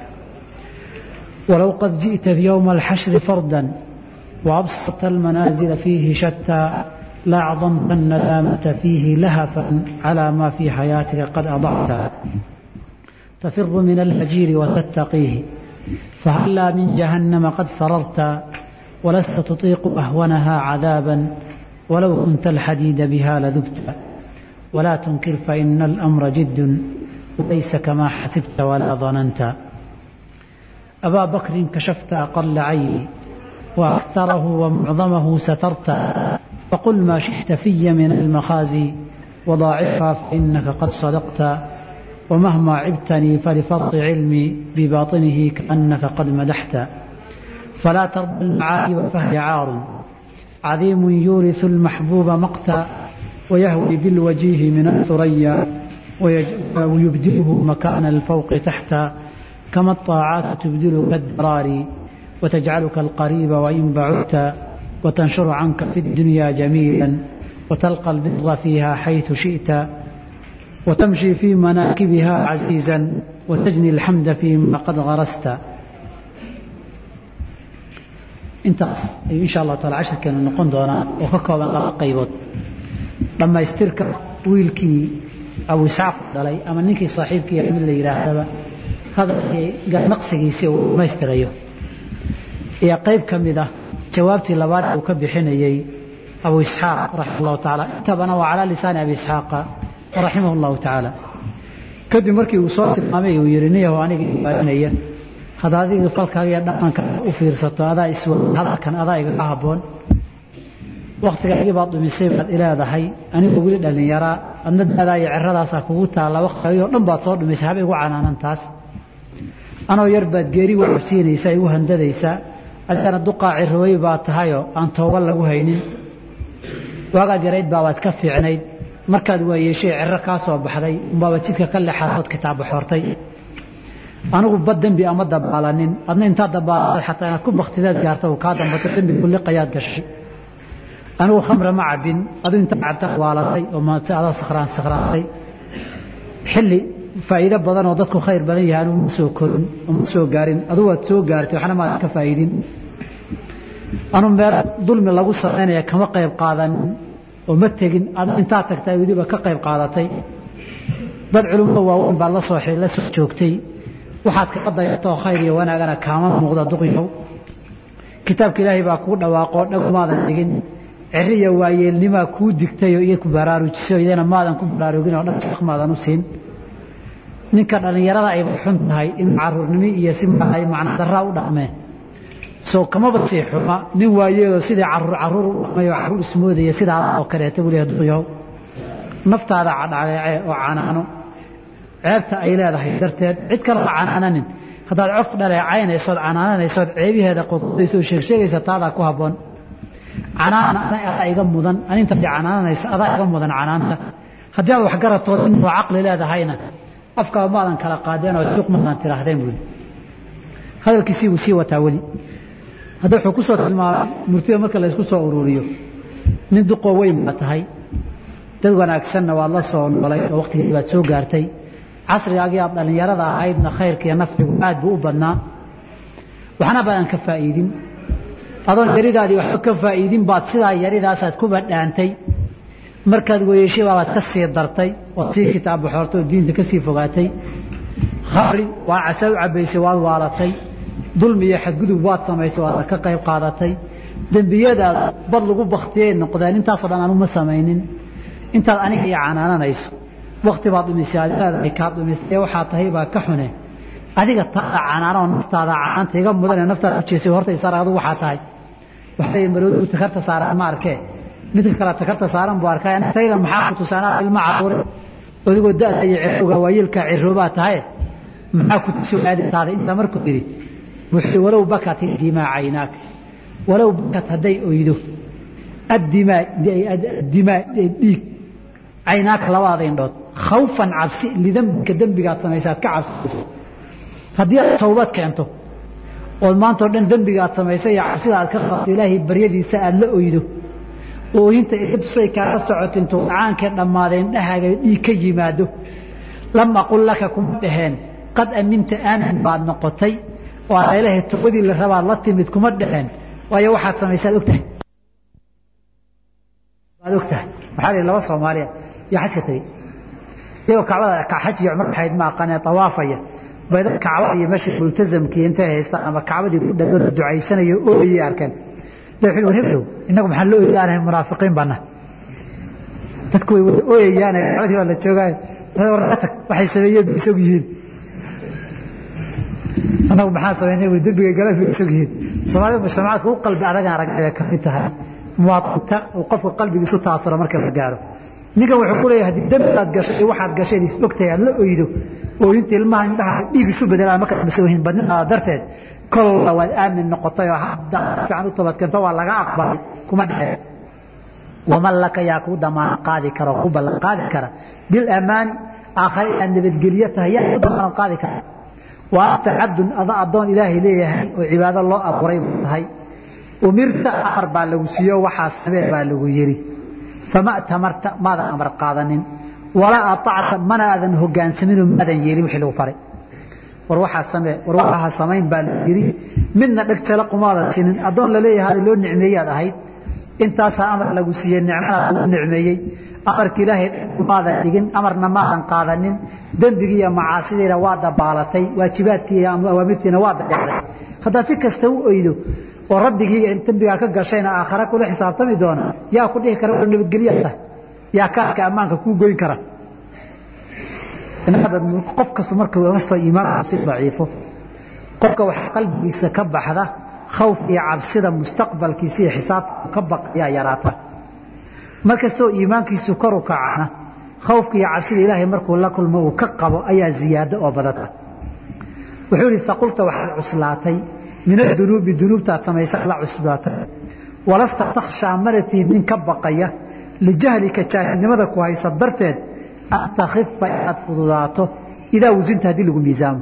ولو قد جئت في يوم الحشر فردا وأبسطت المنازل فيه شتى لأعظمت الندامة فيه لهفا على ما في حياتك قد أضعت تفر من الهجير وتتقيه فهلا من جهنم قد فررت ولست تطيق أهونها عذابا ولو كنت الحديد بها لذبت ولا تنكر فإن الأمر جد وليس كما حسبت ولا ظننت أبا بكر كشفت أقل عيني وأكثره ومعظمه سترت فقل ما شئت في من المخازي وضاعفها فإنك قد صدقت ومهما عبتني فلفرط علمي بباطنه كأنك قد مدحت فلا ترضى المعايب فهي عار عظيم يورث المحبوب مقتا ويهوي بالوجيه من الثريا ويبدله مكان الفوق تحت كما الطاعات تبدلك الدرار وتجعلك القريب وإن بعدت وتنشر عنك في الدنيا جميلا وتلقى البر فيها حيث شئت وتمشي في مناكبها عزيزا وتجني الحمد فيما قد غرست intaas ayuu insha allahu taala cashirkeenu noqon doonaa oo ka kooban laba qaybood dhammaystirka wiilkii abu isxaaq dhalay ama ninkii saaxiibkii mid la yidhaahdaba hadalkii naqsigiisii uu dhammaystirayo iyo qayb ka mid ah jawaabtii labaad uu ka bixinayey abu isxaaq raximah allahu tacaala intabana waa calaa lisaani abi isxaaqa raximah allahu tacaala kadib markii uu soo tilmaamay uu yidhi niyahu aniga ibaarinaya hadda adiga falkaaga dhaqanka u fiirsato adaa iswa hadalkan adaa igaga habboon. Waktigaagii baad dhumisay baad ileedahay anigoo weli dhallinyaraa adna daadaa iyo ciradaasaa kugu taalla waktigaagii dhan baad soo dhumisay haba igu canaanan taas anoo yar baad geeri wacabsiinaysaa igu handadaysaa adigana duqaa cirooy baa tahayoo aan tooba lagu haynin. Waagaad yarayd baabaad ka fiicnayd markaad waayeeshay ciro kaa soo baxday umbaaba jidka ka lexaood kitaaba xortay anigu bad dembi ama dabaalanin adna intaa dabaalada xataa inaad ku baktideed gaarta uu kaa dambato dembi kulliqayaad gashay. Anigu khamre ma cabin adu intaa cabta waalatay oo maase adaa sakhraan sakhraantay. Xilli faa'iido badan oo dadku khayr badan yahay anigu soo korin ma soo gaarin. Adu waad soo gaartay waxna maad ka faa'iidin. Anu meel dulmi lagu samaynaya kama qayb qaadanin oo ma tegin intaa tagtay weliba ka qayb qaadatay. Dad culumada waaweyn baad la soo joogtay. Waxaad kaga dayatoo khayr iyo wanaagana kaama muuqda duqyow kitaabka ilaahay baa kuu dhawaaqoo dhagumaadan dhigin. Ciri iyo waayeelnimaa kuu digtayoo iyo ku baraarujisay iyana maadan ku baraarugin oo dhaq maadan u siin. Ninka dhallinyarada ayba xun tahay in caruurnimo iyo si ay macna daraa u dhaqmeen soo kamaba sii xuma nin waayeeloo sidii carruur carruur u dhaqmay oo carruur ismoodaya sidaa oo kaleeta weliha duqyow naftaada cadhaleece oo canaano ceebta ay leedahay darteed cid kale ha canaananin haddaad cof dhaleecaynaysood canaananaysood ceebiheeda qodqodayso oo sheegsheegaysa taadaa ku habboon. Canaan adaa iga mudan. Aninta canaananaysa adaa iga mudan canaanta. Haddii aad waxgaratood inuu caqli leedahayna afkaa maadan kala qaadeen oo juq maadan tidhaahdeen buudi hadalkiisii buu sii wataa weli hadda wuxuu ku tilmaamay murtida marka laysku soo ururiyo nin duqoo weyn baa tahay. Dad wanaagsanna waad la soo noolay oo waqtigii baad soo gaartay. Casrigaagii aad dhallinyarada ahaydna khayrka iyo nafcigu aad buu u badnaa. Waxna baadan ka faa'iidin. Adoon yaridaadii waxba ka faa'iidin baad sidaa yaridaasaad ku badhaantay. Markaad weeyeshay baabaad ka sii dartay ood sii kitaab baxoortay oo diinta ka sii fogaatay. Khamri waa casa u cabbaysay waad waalatay dulmi iyo xadgudub waad samaysay waad ka qayb qaadatay. Dembiyadaad bad lagu baktiyay noqdeen intaasoo dhan anuma samaynin. Intaad aniga iyo canaananayso. Wakti baad dhumisay aad leedahay kaa dhumisay waxaa tahay baa ka xune. Adiga taada canaanoo naftaada canaanta iga mudanee naftaada ujeesay horta isaar waxaa tahay. Waxay maroodu takarta saaran ma arkee midka kale takarta saaran buu arkay tayda maxaa ku ilma caruure adigoo da'da iyo cirowga waayeelka ciroobaa tahay maxaa ku tusoo aadintaada intaa markuu yidhi walow bakati dimaa caynaak walow bakat hadday oydo addimaa dhiig caynaaka labadaada indhood khawfan cabsi lidambika dembigaad samaysaad ka cabsiso haddii aad tawbad keento ood maantao dhan dembigaad samaysay iyo cabsida aad ka qabto ilaahay baryadiisa aada la oydo ooyinta tusay kaaga socoto intuu dhacaankay dhammaadeen dhahaaga dhiig ka yimaado lam aqul laka kuma dhaheen qad aminta aamin baad noqotay oo aad ilaahay tawbadii la rabaad la timid kuma dhaheen waayo waxaad samaysaad ogtahay? Waad ogtahay. Waxaa la laba soomaaliya iyo xajka tegey iyagoo kacbada xaj iyo cumar waxayd ma aqaanee tawaafaya bayda kacbada iyo meesha multazamkii intay haystaan ama kacbadii ku dhadoo ducaysanayo ooyay arkeen. War heblow innagu maxaan la ooyaanahay munaafiqiin baana dadku way wada ooyayaane kacbadii baa la joogaayo warka tag waxay sameeyeen bay isog yihiin annagu maxaan samaynay way dembigay galan bay isog yihiin. Soomaalida mujtamacaadka u qalbi adagaan aragay ka mid tahay. Muwaadinta uu qofka qalbigiisu taasuro marka la gaaro. Ninkan wuxuu ku leeyahay haddii dembi aad gashay waxaad gashay is aad la oydo ooyinta ilmaha indhaha dhiig isu bedelaan marka masoohin badninaada darteed kolla waad aamin noqotay oo haddaad si fiican u toobadkeento waa laga aqbalay. Kuma dhexee waman laka yaa kuu damaanad qaadi kara oo ku ballan qaadi kara. Bilamaani aakhare inaad nabadgelyo tahay yaa ku damaanad qaadi kara waa anta cabdun ada addoon ilaahay leeyahay oo cibaado loo abuuray buu tahay. Umirta amar baa lagu siiyo waxaa samee baa lagu yidhi. Fama tamarta maadan amar qaadanin. Walaa aacta mana aadan hogaansaminoo maadan yeelin wixii lagu faray. War waxaa samee war waxaa samayn baa lagu yidhi. Midna dheg jala qumaadan sinin addoon la leeyahay loo nicmeeyaad ahayd. Intaasaa amar lagu siiyey nicmana lagu nicmeeyey amarka ilaahay maadan dhigin amarna maadan qaadanin dembigii iyo macaasidiina waa dabaalatay waajibaadkii iyo awaamirtiina waa dadeecday haddaad si kasta u oydo oo rabbigii dembigaa ka gashayna aakhare kula xisaabtami doona yaa ku dhihi kara nabadgelyaa tahay yaa kaadka ammaanka kuu goyn kara. Qof kastu marka kastoo iimaanku si daciifo. Qofka waxaa qalbigiisa ka baxda khawf iyo cabsida mustaqbalkiisa iyo xisaabta ka baqayaa yaraata mar kastoo iimaankiisu kor u kacana khawfka iyo cabsida ilaahay markuu la kulmo uu ka qabo ayaa ziyaado oo badata wuxuu yihi saqulta waxaad cuslaatay min adunuubi dunuubtaad samaysa la cusbaatay. Walasta takhshaa manatiid nin ka baqaya lijahlika jaahilnimada ku haysa darteed an takhifa inaad fududaato idaa wasinta haddii lagu miisaamo.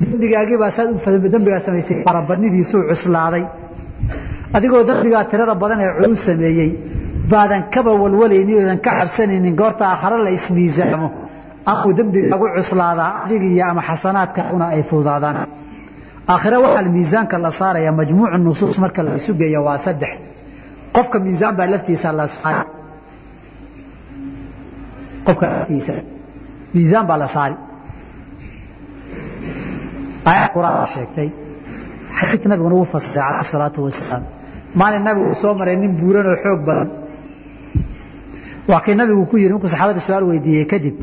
Dembigaagiibaa saad dembigaa samaysay farabadnidiisuu cuslaaday. Adigoo dembigaa tirada badan ee culus sameeyey baadan kaba walwalaynin oodan ka cabsanaynin goorta aakhare la ismiisaamo amuu dembigaagu cuslaadaa adigiiyo ama xasanaadkaaguna ay fududaadaan. Aakhire waxaa miisaanka la saaraya majmuucu nusuus marka la isu geeya waa saddex. Qofka miisaan baa laftiisa la saari qofka laftiisa. Miisaan baa la saari aayad quraan sheegtay. Xadiidka nabiguna uu fasiray calayhi salaatu wasalaam. Maalin nabigu uu soo maray nin buuran oo xoog badan waa kii nabigu ku yidhi markuu saxaabada su'aal weydiiyey kadib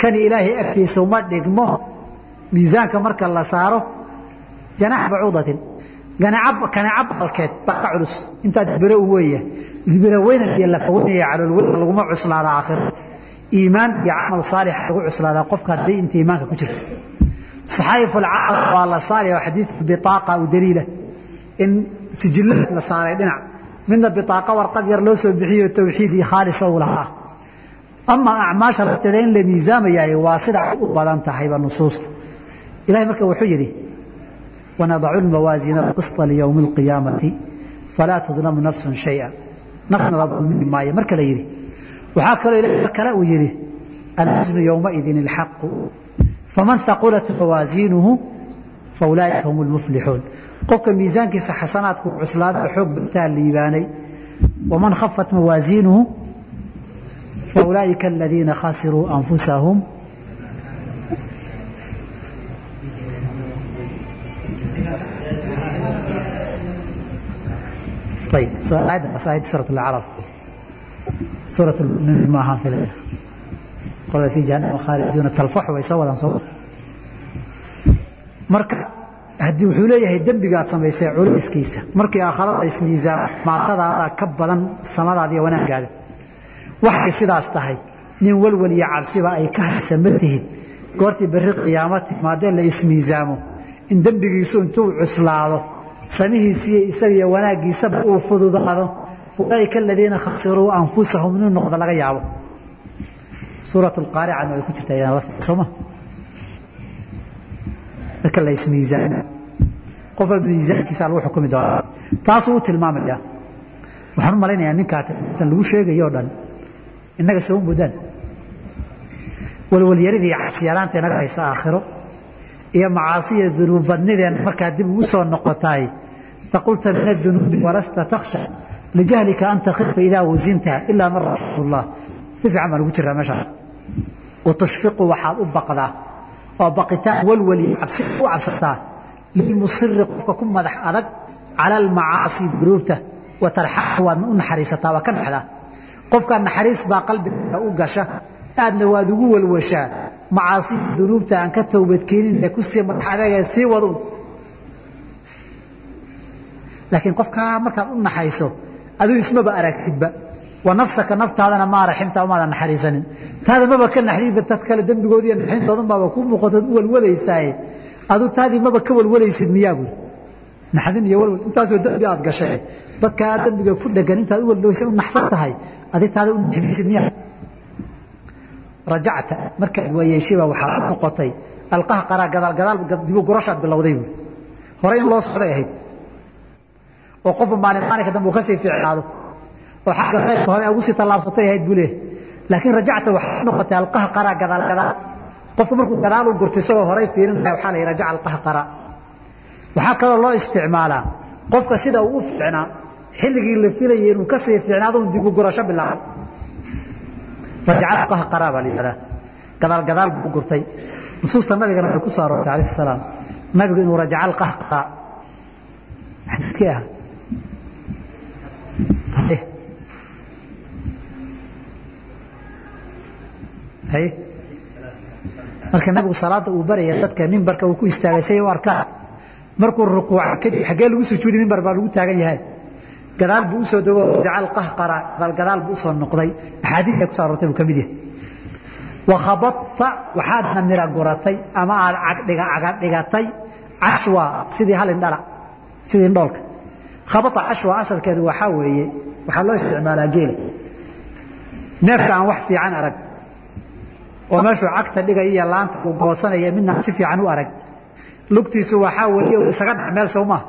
kani ilaahay agtiisa uma dhigmo miisaanka marka la saaro janax bacuudatin kaneca balkeed baa culus. Intaad biro u weeya biro weynan iyo lafaweynaya calool weynan laguma cuslaada aakhiro iimaan iyo camal saalix lagu cuslaadaa qofka haddii inta iimaanka ku jirta saxaayif alcamal waa la saaraya xadiidka bitaaqa u daliila. In sijillad la saaray dhinac midna bitaaqa warqad yar loo soo bixiyo tawxiid iyo khaalisa u lahaa ama acmaasha lafteeda in la miisaamayaay waa sida u badan tahayba nusuusta ilahay marka wuxuu yidhi ونضع الموازين القسط ليوم القيامة فلا تظلم نفس شيئا نفسنا لا ظلم maayo marka la yidhi waxaa kaloo ilahay mar kale uu yidhi الحزن يومئذ الحق فمن ثقلت موازينه فأولئك هم المفلحون qofka miisaankiisa xasanaadku cuslaaday oo xoog intaa liibaanay. Waman khafat mawaasiinuhu faulaaئika aladiina khasiruu anfusahum. A haddii wuxuu leeyahay dembigaad samaysay culayskiisa markii aakharada ismiisaan maatadaada ka badan samadaada wanaagaada waxay sidaas tahay nin walwal iyo cabsiba ay ka harsan ma tihid goortii berri qiyaama timaadee la ismiisaamo in dembigiisu intuu cuslaado samihiisiiyo isagiyo wanaaggiisaba uu fududaado ulaaika aladiina khasiruu anfusahum inuu noqdo laga yaabo. Suurat qaaricana way ku jirtaa soma dadka la ismiisaamo qof walba miisaankiisa lagu xukumi doonaa taasuu u tilmaamaya waxaan u malaynayaa ninkaa tan lagu sheegayo dhan. Innaga soo mudaan walwalyaridii cabsiyaraanta inaga haysa aakhiro. Iyo macaasiya dunuub badnideen markaa dib ugu soo noqotaay faqulta min adunuubi walasta takhsha lijahlika an takhifa idaa wasinta ilaa man raximah llah si fiican baan ugu jiraa meeshaas watushfiqu waxaad u baqdaa. Oo baqitaan walwali cabsi u cabsataa lilmusiri qofka ku madax adag cala almacaasi dunuubta wa tarxaxu waadna u naxariisataa waa ka dhexdaa qofkaa naxariis baa qalbiga u gasha aadna waad ugu walwashaa. Macaasida dunuubta aan ka towbadkeenin ee ku sii madax adagee sii waduun laakiin qofkaa markaad u naxayso aduu ismaba aragtidba. Wa nafsaka naftaadana maa raximta umaadan naxariisanin. Taada maba ka naxdiidba tad kale dembigoodiiyo naxintoodan baaba ku muuqatood u walwalaysaaye aduu taadii maba ka walwalaysid miyaa buuri naxdin iyo walwal intaasoo dembi aad gashay. Dadkaa dembiga ku dhegan intaad u walwaysa u naxsan tahay adi taada u naxmaysid miyaa rajacta markaad waayeeshayba waxaa u noqotay alqaha qaraa gadaal gadaal dibu gurashaad bilowday buuri hore in loo socday ahayd. Oo qofba maalin maalinka dambe uu ka sii fiicnaado. Oo xagga khayrka hore ugu sii tallaabsatay ahayd buu leeyahay. Laakiin rajacta waxaa noqotay alqaha qaraa gadaal gadaal qofku markuu gadaal u gurto isagoo horay fiirinaya waxaa la yidhi rajaca alqaha qaraa waxaa kaloo loo isticmaalaa qofka sida uu u fiicnaa xilligii la filayay inuu ka sii fiicnaado un dibu gurasho bilaabo rajaca alqaha qaraa baa la yidhahdaa. Gadaal gadaal buu u gurtay. Nusuusta nabigana waxay ku soo aroortay alayhi salaam. Nabigu inuu rajaca alqaha qaraa xadiidkii ah haye marka nabigu salaada uu baraya dadka mimbarka uu ku istaagay say u arkaan markuu rukuuca kadib xaggee lagu sujuudi mimbar baa lagu taagan yahay. Gadaal buu u soo dego jacal qahqara gadaal gadaal buu u soo noqday. Axaadiis ay ku soo aroortay buu ka mid yahay. Wakhabadta waxaadna mira guratay ama aad cagadhigatay cashwa sidii hal indhala sidii indhoolka khabata cashwa asalkeedu waxaa weeye waxaa loo isticmaalaa geela neefka aan wax fiican arag oo meeshuu cagta dhigaya iyo laanta uu goosanaya midna si fiican u arag. Lugtiisu waxaa weeye isaga dhac meel sow maaha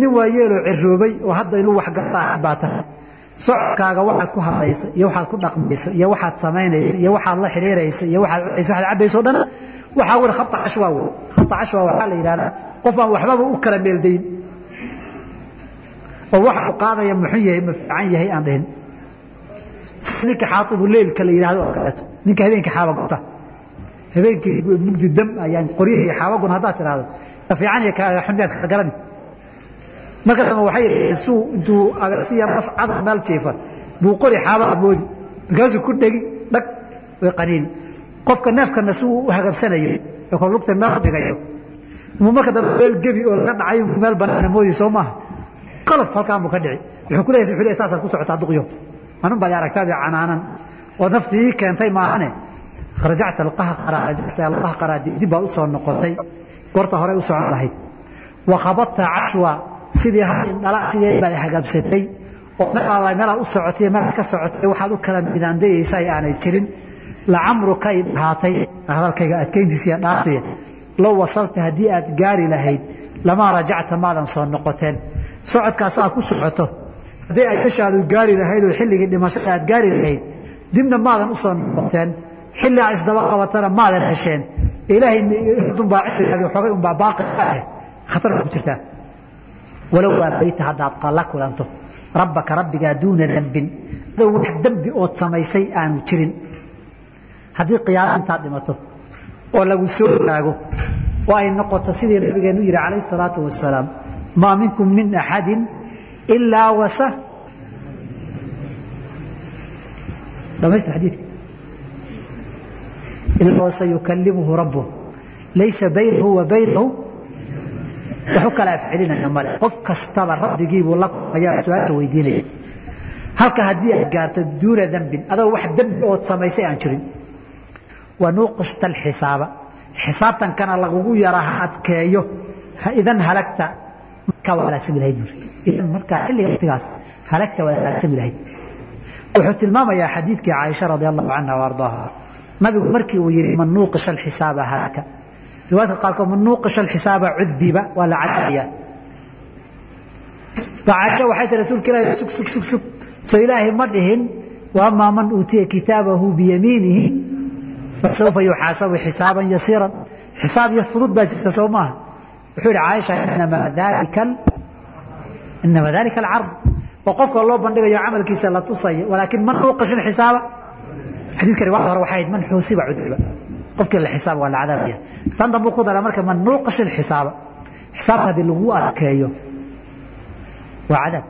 nin waa yeeloo ciroobay oo hadda inuu wax gartaa baa socodkaaga waxaad ku hadlayso iyo waxaad ku dhaqmayso iyo waxaad samaynayso iyo waxaad la xidhiirayso iyo waxaad cunayso waxaad cabayso o dhan waxaa weli khabta cashwaa wey khabta cashwa waxaa la yidhahdaa qof aan waxbaba u kala meeldayn. Oo waxa uu qaadaya muxuu yahay ma fiican yahay aan dhihin. Ninka xaaibu leylka la yidhahdo oo kaleeto ninka habeenkii xaaba gubta. Habeenkii mugdi dam ayaan qoryihi iyo xaabagun haddaad tidhahdo ka fiican iyo xunyaad ka garani marka dambe waxay yidhahdeen suu intuu agasiya bas cadar meel jiifa buu qori xaabaa moodi. Markaasuu ku dhegi dhag way qaniini qofka neefkana si uu u hagabsanayo ee kor lugta meel dhigayo. Muu marka dambe meel gebi oo laga dhacay meel banaana moodi soo maaha. Qalaf halkaan buu ka dhici. Wuxuu ku leeyahay saasaad ku socotaa duqyo. Anun baad aragtaadii canaanan oo naftii ii keentay maahane. Rajacta alqahqara rajacta alqahqara dib baad u noqotay. Goorta hore u lahayd. Wa khabadta cashwa sidii hal indhala sidee baad hagabsatay oo meelaad u socotay meelaad ka socotay waxaad u kala midaandayaysa ay aanay jirin. Lacamruka ay dhahaatay hadalkayga adkayntiisa iyo dhaafiya low wasalta haddii aad gaari lahayd lamaa rajacta maadan soo noqoteen. Socodkaas aad ku socoto. Haddii ay ishaadu gaari lahayd oo xilligii dhimashada aad gaari lahayd dibna maadan u soo noqoteen xilli aad isdaba qabatana maadan hesheen ilaahay dunbaa cilmigaagi xoogay unbaa baaqi ah khatar ku jirtaa. Walow waabayta haddaad la kulanto. Rabbaka rabbigaa duuna dembin adoo wax dembi ood samaysay aanu jirin. Haddii qiyaamo intaad dhimato oo lagu soo taago oo ay noqoto sidii nabigeenu yihi calayhi salaatu wasalaam maa minkum min axadin ilaa wasa dhamaystir xadiidka. Ilaa wasayukalimuhu rabbuh. Laysa baynahu wa baynahu wax kala afcelinaya male. Qof kastaba rabbigiibuu la ayaa su'aasha weydiinaya. Halka haddii aad gaarto duuna dembin adoo wax dembi ood samaysay aan jirin. Wanuuqishta alxisaaba. Xisaabtankana lagugu yara ha adkeeyo. Idan halagta. Ka halaagsami lahayd idan markaa xilliga waqtigaas halagta waa halaagsami lahayd wuxuu tilmaamayaa xadiidkii caaisha radi allahu canha wa ardaaha nabigu markii uu yihi man nuuqisha alxisaaba halaka riwaayadka qaarkood man nuuqisha alxisaaba cudiba waa la cadaayaa caaisha waxay tii rasuulka ilaahi sug sug sug sug. Soo ilaahay ma dhihin waamaa man uutiya kitaabahu biyamiinihi fasawfa yuxaasabu xisaaban yasiiran. Xisaab iyo fudud baa jirta soo maaha. Wuxuu yihi caaisha inama dalika alcard oo qofka loo bandhigayo camalkiisa la tusayo walaakin man nuuqisha alxisaaba xadiidka riwaayada hore waxay ahayd man xuusiba cudiba qofkii la xisaaba waa la cadaabaya. Tan dambu ku dara marka man nuuqisha alxisaaba xisaabka haddii lagu adkeeyo waa cadaab.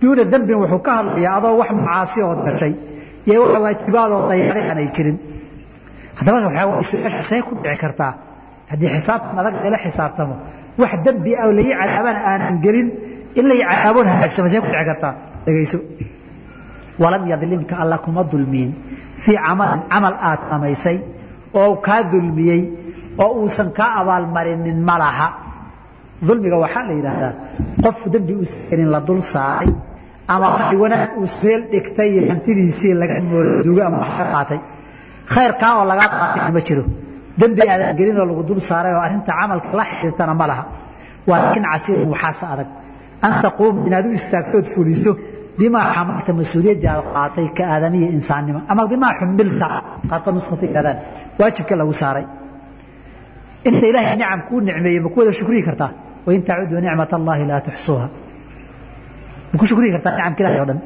Duuna dembin wuxuu ka hadlayaa adoo wax macaasi ood gashay iyo wax waajibaadoo dayacday aanay jirin. Haddaba see ku dhici kartaa haddii xisaabtan adag lala xisaabtamo wax dembi ah lai cadaabana aanan gelin in lai cadaaboon hagaagsama see ku dhici kartaa dhegayso walam yadlimka alla kuma dulmiyin fii camalin camal aad samaysay oo kaa dulmiyey oo uusan kaa abaalmarinin ma laha dulmiga waxaa la yidhaahdaa qof dembi uusanin la dul saaray ama wanaag uu meel dhigtay hantidiisii laga moordugo ama wax ka qaatay khayrkaa oo lagaa qaatay ma jiro dembi aadan gelin oo lagu dul saaray oo arrinta camalka la xiriirtana ma laha waa casiirun waxaase adag an taquuma inaad u istaagtood fuliso bimaa xamalta mas'uuliyaddii aad qaatay ka aadamiya insaannimo ama bimaa xumilta qaarkood nuskhasa yidhahdaan waajibka lagu saaray inta ilaahay nicam kuu nicmeeyey ma ku wada shukriyi kartaa wain tacuduu nicmat allahi laa tuxsuuha ma ku shukriyi kartaa nicamka ilahay o dhan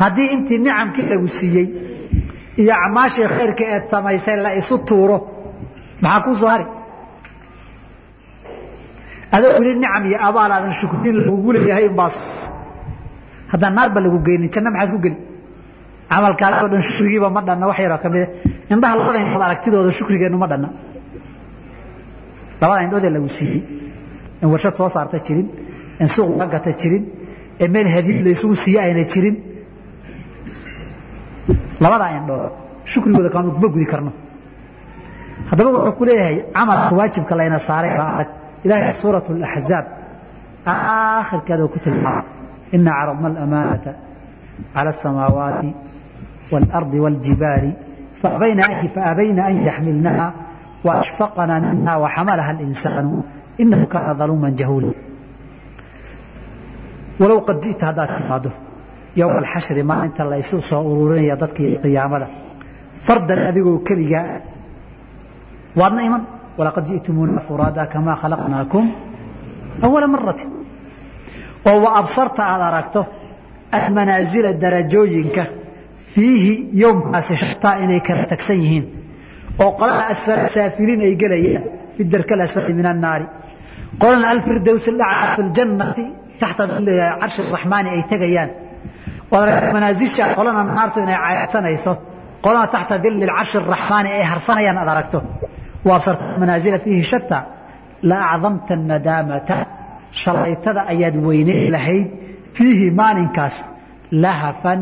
haddii intii nicamkii lagu siiyey iyo acmaashii khayrka eed samaysay la isu tuuro maxaa kuu soo hari adoo weli nicam iyo abaal aadan shukrin lagugu leeyahay unbaa haddaan naarba lagu geynin janna maxaad ku geli camalkaas oo dhan shukrigiiba ma dhanna wax yaroo ka mida indhaha labada indhood aragtidooda shukrigeennu ma dhanna. Labada indhoodee lagu siiyey. In warshad soo saarta jirin in suuq laga gata jirin ee meel hadiib la isugu siiye ayna jirin. Labadaa indhood shukrigooda kuma gudi karno. Haddaba wuxuu ku leeyahay camalka waajibka layna saaray baa adag ilahay suurat اlaxzaab aakhirkeeda ku tilmaama ina caradna alamaanata cala asamaawaati wاlardi wاljibaali faabayna an yaxmilnaha waashfaqna minha waxamalaha اlinsaanu inahu kaana daluuma jahuula walow qad ji'ta haddaad timaado yowma alxashri maalinta la isu soo ururinaya dadkii qiyaamada fardan adigoo keligaa waadna iman walaqad ji'tumuuna furaada kamaa khalaqnaakum awala marati oo wa absarta aada aragto almanaasila darajooyinka fiihi yowmkaasi shataa inay kala tagsan yihiin oo qolada asfal saafiliin ay gelayaan fi darka alasfali min annaari qolana alfirdows lacaa fi ljannati taxta carshi raxmaani ay tegayaan manaasisha qolana naartu inay caydsanayso qolana taxta dili carshi raxmaani ay harsanayaan aad aragto manaasila fiihi shata la acdamta nadaamata. Shalaytada ayaad weyneyn lahayd. Fiihi maalinkaas lahafan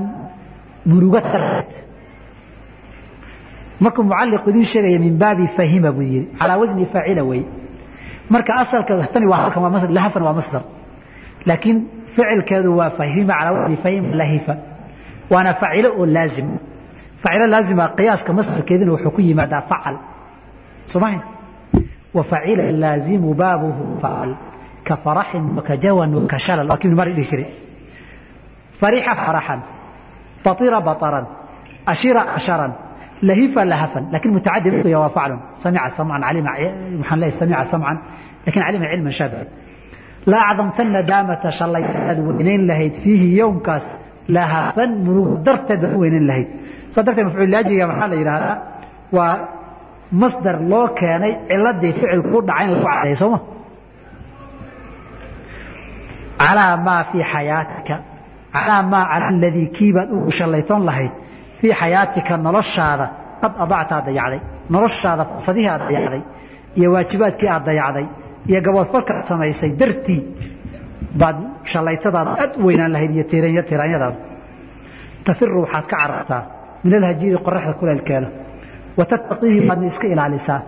murugo markuu mucalliq idiin sheegaya min baabi fahima buu yidhi. Calaa wasni faacila wey. Marka asalka tani lahafan waa masdar. Laakiin ficilkeedu waa fahima calaa wasni fahima lahifa. Waana facilo oo laazim. Facilo laazima qiyaaska masdarkeedina wuxuu ku yimaadaa facal soomaaha wafacila laazimu baabuhu faal ka faraxin wakajawan wakashalal waa kibni mari dhihi jiray farixa faraxan baطira baطaran ashira asharan lahifa lahafan laakiin mutacadi markuya waa faclun samica samcan alima maxaan leeyahay samica samcan laakiin calima cilman shabican la acdamtana daamata shalay aad weynayn lahayd fiihi yowmkaas lahafan murug darteed baad weynayn lahayd saa darteed mafcuul laajiga maxaa la yidhaahdaa waa masdar loo keenay ciladii ficil ku dhacay in lagu sooma calaa maa fii xayaatika calaa maa cala aladii kiibaad ugu shallaytoon lahayd fii xayaatika noloshaada qad adacta dayacday noloshaada fursadihii aad dayacday iyo waajibaadkii aad dayacday iyo gaboodfarka aad samaysay dartii baad shallaytadaada aad u weynaan lahayd iyo tiraanyadaada tafiru waxaad ka carartaa min alhajiiri qoraxda kuleelkeeda watattaqiihi waadna iska ilaalisaa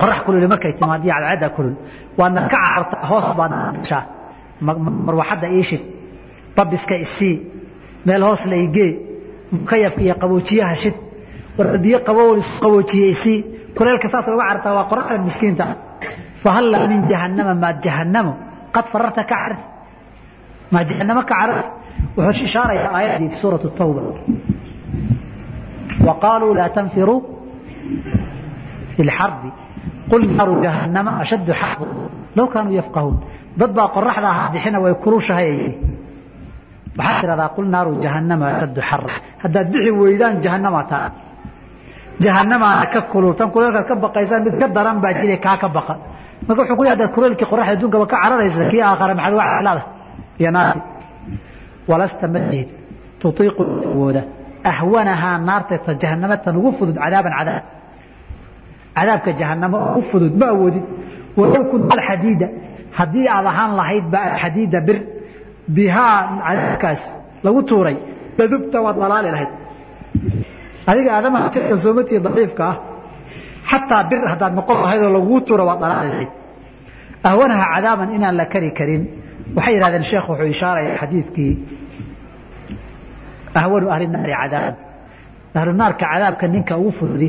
qorax kululi markay timaad iyo cadceedda kulul waadna ka carartaa hoos baadna gashaa marwaxadda iishid babiska isii meel hoos la igee mukayafka iyo qaboojiyaha shid war biyo qabow qaboojiye isii kuleelka saas uga cartaa waa qoraxda miskiinta fahalla min jahannama maad jahannamo qad fararta ka carti maa jahannamo ka carati wuxuu ishaarayaa aayaddii fi suurati tawba وقالوا لا تنفروا في الحرب قل نار جهنم أشد حرب لو كانوا يفقهون ضد قرحدا بحين ويكروشها يجي waxaa tiradaa qul naaru jahannama ashaddu xarra haddaad bixi weydaan jahannama taa jahannamaana ka kulultan kuleelkaad ka baqaysaan mid ka daran baa jire kaa ka baqa marka wuxuu ku leeyahay haddaad kuleelkii qoraxda adduunkaba ka cararaysa kii aakhare maxaad uga calaada iyo naarti walasta madid tutiiqu awooda ahwanahaa naarta ta jahannama tan ugu fudud cadaaban cadaab. Cadaabka jahannamo ugu fudud ma awoodid walow kunta alxadiida haddii aad ahaan lahayd ba alxadiida bir bihaa cadaabkaas lagu tuuray ladubta waad dhalaali lahayd. Adiga aadamaha jirka soomatii daciifka ah xataa bir haddaad noqon lahayd oo lagugu tuura waad dhalaali lahayd. Ahwanaha cadaaban inaan la kari karin. Waxay yidhahdeen sheekh wuxuu ishaaraya xadiidkii ahwanu ahli naari cadaaban ahlu naarka cadaabka ninka ugu fududi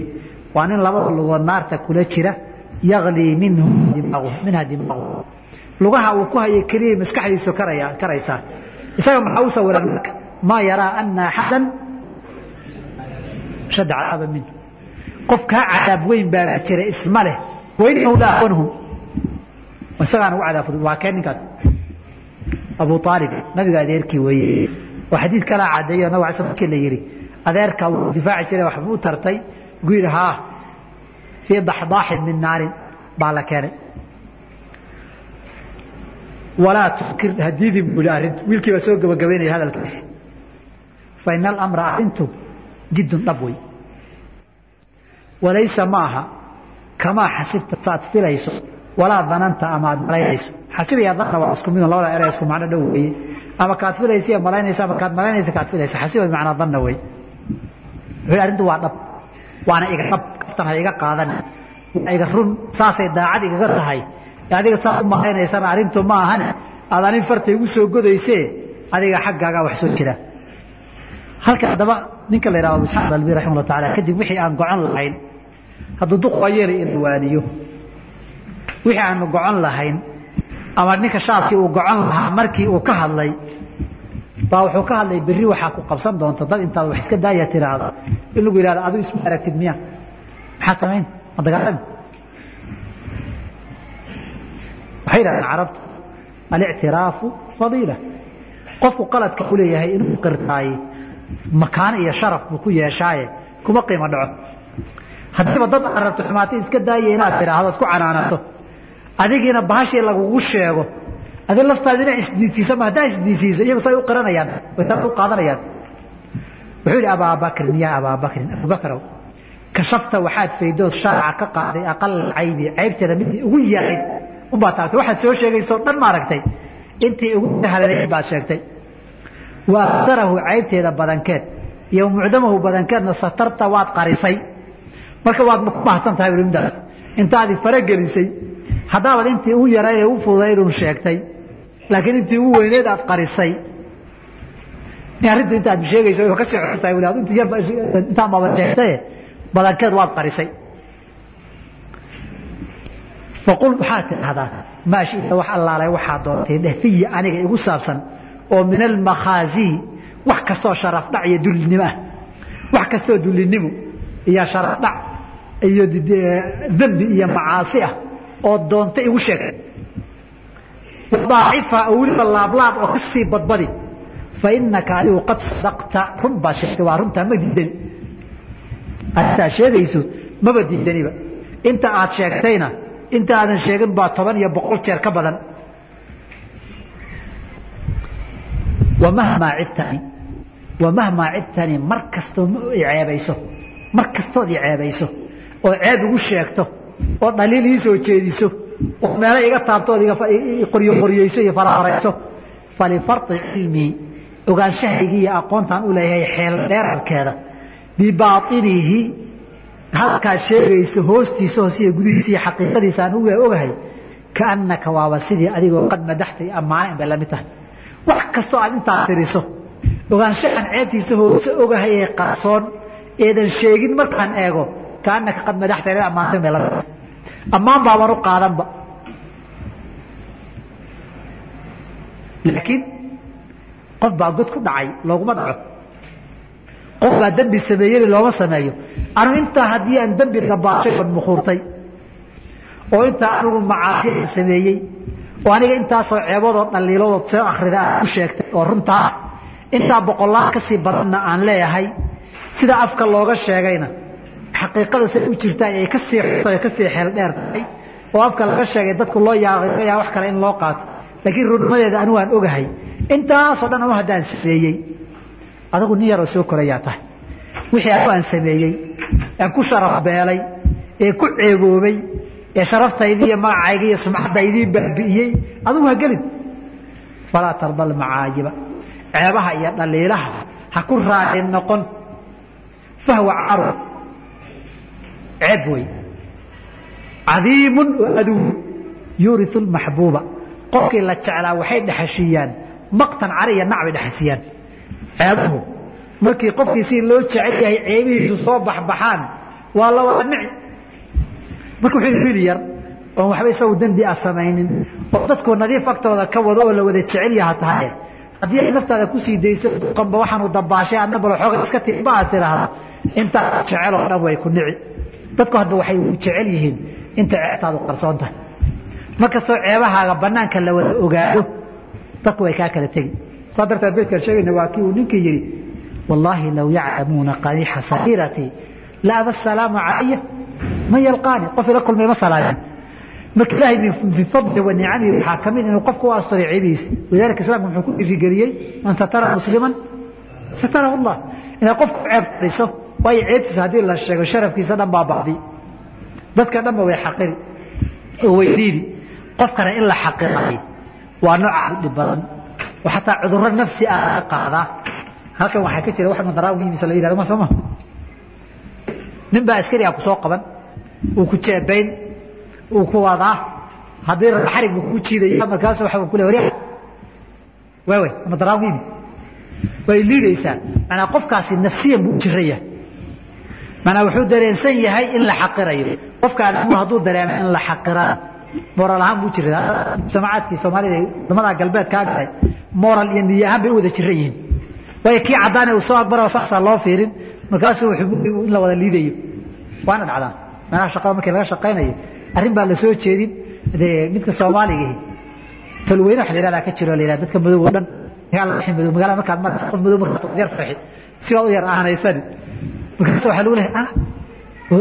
waa nin labada lugood naarta kula jira minhu minha dimaagu lugaha uu ku hayo keliya maskaxdiisu karaysaa isaga maxaa u sawiran marka? Maa yaraa ana axadan shadda cadaaba minhu. Qof kaa cadaab weyn baa jira isma leh. Wainahu la ahwanhum isagaana ugu cadaab fudud waa kee ninkaas? Abu aalib nabiga adeerkii weeye oo xadiid kalaa cadeeyo nabig alay markii la yidhi adeerka wuu difaaci jiray waxba u tartay. Gu yidhi haa fii daxdaaxin min naarin baa la keenay. Walaa tukir hadiidin buli arrintu wiilkii baa soo gabagabaynaya hadalkiisi fa ina alamra arrintu jiddun dhab wey walaysa ma aha kamaa xasibta saad filayso walaa dananta ama aad malaynayso xasib iyo danna waa isku midun labada ere isku macno dhow weeye ama kaad filaysa malaynaysa ama kaad malaynaysa kaad filaysa. Xasiba bimacnaa danna wey wuxuu arrintu waa dhab. Waana iga dhab. Kaftan ha iga qaadan. Iga run. Saasay daacad igaga tahay. Adiga saa u malaynaysana arrintu ma ahane aad anin farta igu soo godaysee adiga xaggaagaa wax soo jira. Halka haddaba ninka la yidhahdo abu isxaaq albi raximah llah taala kadib wixii aan gocon lahayn hadduu duq waa yeelay in waaniyo. Wixii aanu gocon lahayn ama ninka shaabkii uu gocon lahaa markii uu ka hadlay baa wuxuu ka hadlay berri waxaa ku qabsan doonta dad intaad wax iska daaya tiraahdo. In lagu yidhahdo adigu isma aragtid miya. Maxaad samayn ma dagaalami waxay yidhahdeen carabtu alictiraafu fadiila. Qofku qaladka u leeyahay inuu qirtaaye makaano iyo sharaf buu ku yeeshaaye kuma qiimo dhaco. Haddiiba dad aad rabto xumaatay iska daaya inaad tidhaahdo ad ku canaanato. Adigiina bahashii lagugu sheego adi laftaadu inaa isdiisiisa ma haddaa isdiisiiso iyagu say u qiranayaan way u qaadanayaan. Wuxuu yidhi abaabakrin yaa abaabakrin abubakrow kashafta waxaad faydood shaaca ka qaaday aqal caybi caybteeda midii ugu yarayd unbaa taagtay waxaad soo sheegaysoo dhan maaragtay. Intii ugu halanayd baad sheegtay. Wa aktarahu caybteeda badankeed iyo mucdamahu badankeedna satarta waad qarisay. Marka waad mahadsan tahay midaas intaadi faragelisay. Haddaabaad intii ugu yarayd ee u fududaydun sheegtay laakiin intii ugu weyneed aad qarisay. Arrintu intaad sheegayso way ka sii xustahay wali ad intii yarba intaan baaba sheegtaye badankeed waad qarisay. Faqul waxaad tidhahdaa? Maa shita wax allaalay waxaa doontay dheh fiyi aniga igu saabsan oo min almakhaazii wax kastoo sharaf dhac iyo dullinimo ah. Wax kastoo dullinimo iyo sharaf dhac iyo dembi iyo macaasi ah oo doonta igu sheeg daacifa oo weliba laablaab oo ka sii badbadi. Fa inaka adigu qad sadaqta run baad sheegtay waa runtaa ma diidani arintaa sheegayso maba diidaniba inta aad sheegtayna inta aadan sheegin baa toban iyo boqol jeer ka badan. Wamahmaa cibtani wamahmaa cibtani mar kastoo ceebayso mar kastood i ceebayso oo ceeb igu sheegto oo dhaliil ii soo jeediso meelo iga taabtood qoryo qoryeyso iyo farafarayso falifardi cilmii ogaanshahaygii iyo aqoontaan u leeyahay xeel dheerarkeeda. Bibainihi halkaad sheegayso hoostiisa gudihiisa iyo xaqiiqadiisa aan uga ogahay kaannaka waaba sidii adigoo qad madaxtay ammaana in bay tahay. Wax kastoo aad intaa tiriso ogaanshahan ceebtiisa hoose ogahay ee qarsoon eedan sheegin markaan eego kaannaka qad madaxtay inaad bay la mid tahay ammaan baaban u qaadanba. Laakiin qof baa god ku dhacay looguma dhaco. Qof baa dembi sameeyey looma sameeyo. Anu intaa haddii aan dembi gabaashay on mukhuurtay. Oo intaa anigu macaasi sameeyey. Oo aniga intaasoo ceebadoo dhaliiladood soo akrida aad ku sheegtay. Oo runtaa ah intaa boqolaal ka sii badanna aan leeyahay. Sida afka looga sheegayna xaqiiqada say u jirtaa ay ka sii xuto ka sii xeel dheer tahay. Oo afka laga sheegay dadku loo yaa wax kale in loo qaato. Laakiin runnimadeeda anigu aan ogahay. Intaasoo dhan anu haddaan sameeyey adagu nin yaroo soo korayaa tahay. Wixii anigu aan sameeyey aan ku sharaf beelay ee ku ceeboobay ee sharaftaydi iyo magacayga iyo sumcadaydii baabi'iyey adigu ha gelin. Falaa tarda almacaayiba ceebaha iyo dhaliilaha ha ku raacin noqon. Fahwa caru ceeb wey cadiimun oo aduw yuuriu lmaxbuuba qofkii la jeclaa waxay dhexashiiyaan maqtan cari iyo nac bay dhexasiyaan ceebuhu markii qofkii si loo jecel yahay ceebihiisu soo baxbaxaan waa la wada nici. Marka wuxuu wiil yar oon waxba isagu dembi ah samaynin oo dadku nadiif agtooda ka wado oo la wada jecel yaha tahay. Haddii ay naftaada ku sii dayso duqanba waxaanu dabaashay adna bal xooga iska tiba aad tiraahdo intaa jeceloo dhan way ku nici dadku hadba waxay jecel yihiin inta ceebtaadu qarsoon tahay. Markastoo ceebahaaga banaanka la wada ogaado? Dadku way kaa kala tegi. Saa darteed beydkaan sheegayna waa kii uu ninkii yidhi wallaahi low yaclamuuna qadiixa sariiratii la aba asalaamu calaya man yalqaani qof ila kulmay ma salaamin marka ilaahay min fadli wa nicamihi waxaa ka mid inuu qofku u asturay ceebihiisa walidalika islaamku wuxuu ku dhiirigeliyey man satara musliman satarahu allah. Inaad qofku ceeb qadiso waayo ceebtiisa haddii la sheego sharafkiisa dhan baa bacdi dadka dhanba way xaqiri oo way diidi. Qofkana in la xaqiray waa nooc dhib badan. Oo xataa cudurro nafsi ah ka qaadaa halkan waxaa ka jira wax madaraawigiisa la yidhahdo ma soo ma nin baa askari ah ku soo qaban uu ku jeebayn uu ku wadaa haddii xarig buu ku jiidaya markaas waxa ku leeyahay wariya waawe madaraawiigi way liidaysaa. Manaa qofkaasi nafsiyan buu jiraya manaa wuxuu dareensan yahay in la xaqirayo. Qofkaan hadduu dareemo in la xaqirana moral ahaan buu jira mujtamacaadkii soomaalida waddamada galbeed kaa galay. Moral iyo niyo ahaan bay u wada jiran yihiin. Waayo kii caddaane uu soo aqbara saxsaa loo fiirin. Markaasuu in la wada liidayo. Waana dhacdaa. Meelaha shaqada markii laga shaqaynayo. Arrin baa la soo jeedin. Dee midka soomaaliga talweyne waxa la yihahdaa ka jiro la yihahda dadka madow oo dhan. Magaalada markaad qof madow markaad yar farxi si waad u yar aanaysani markaas waxaa lagu lehay ah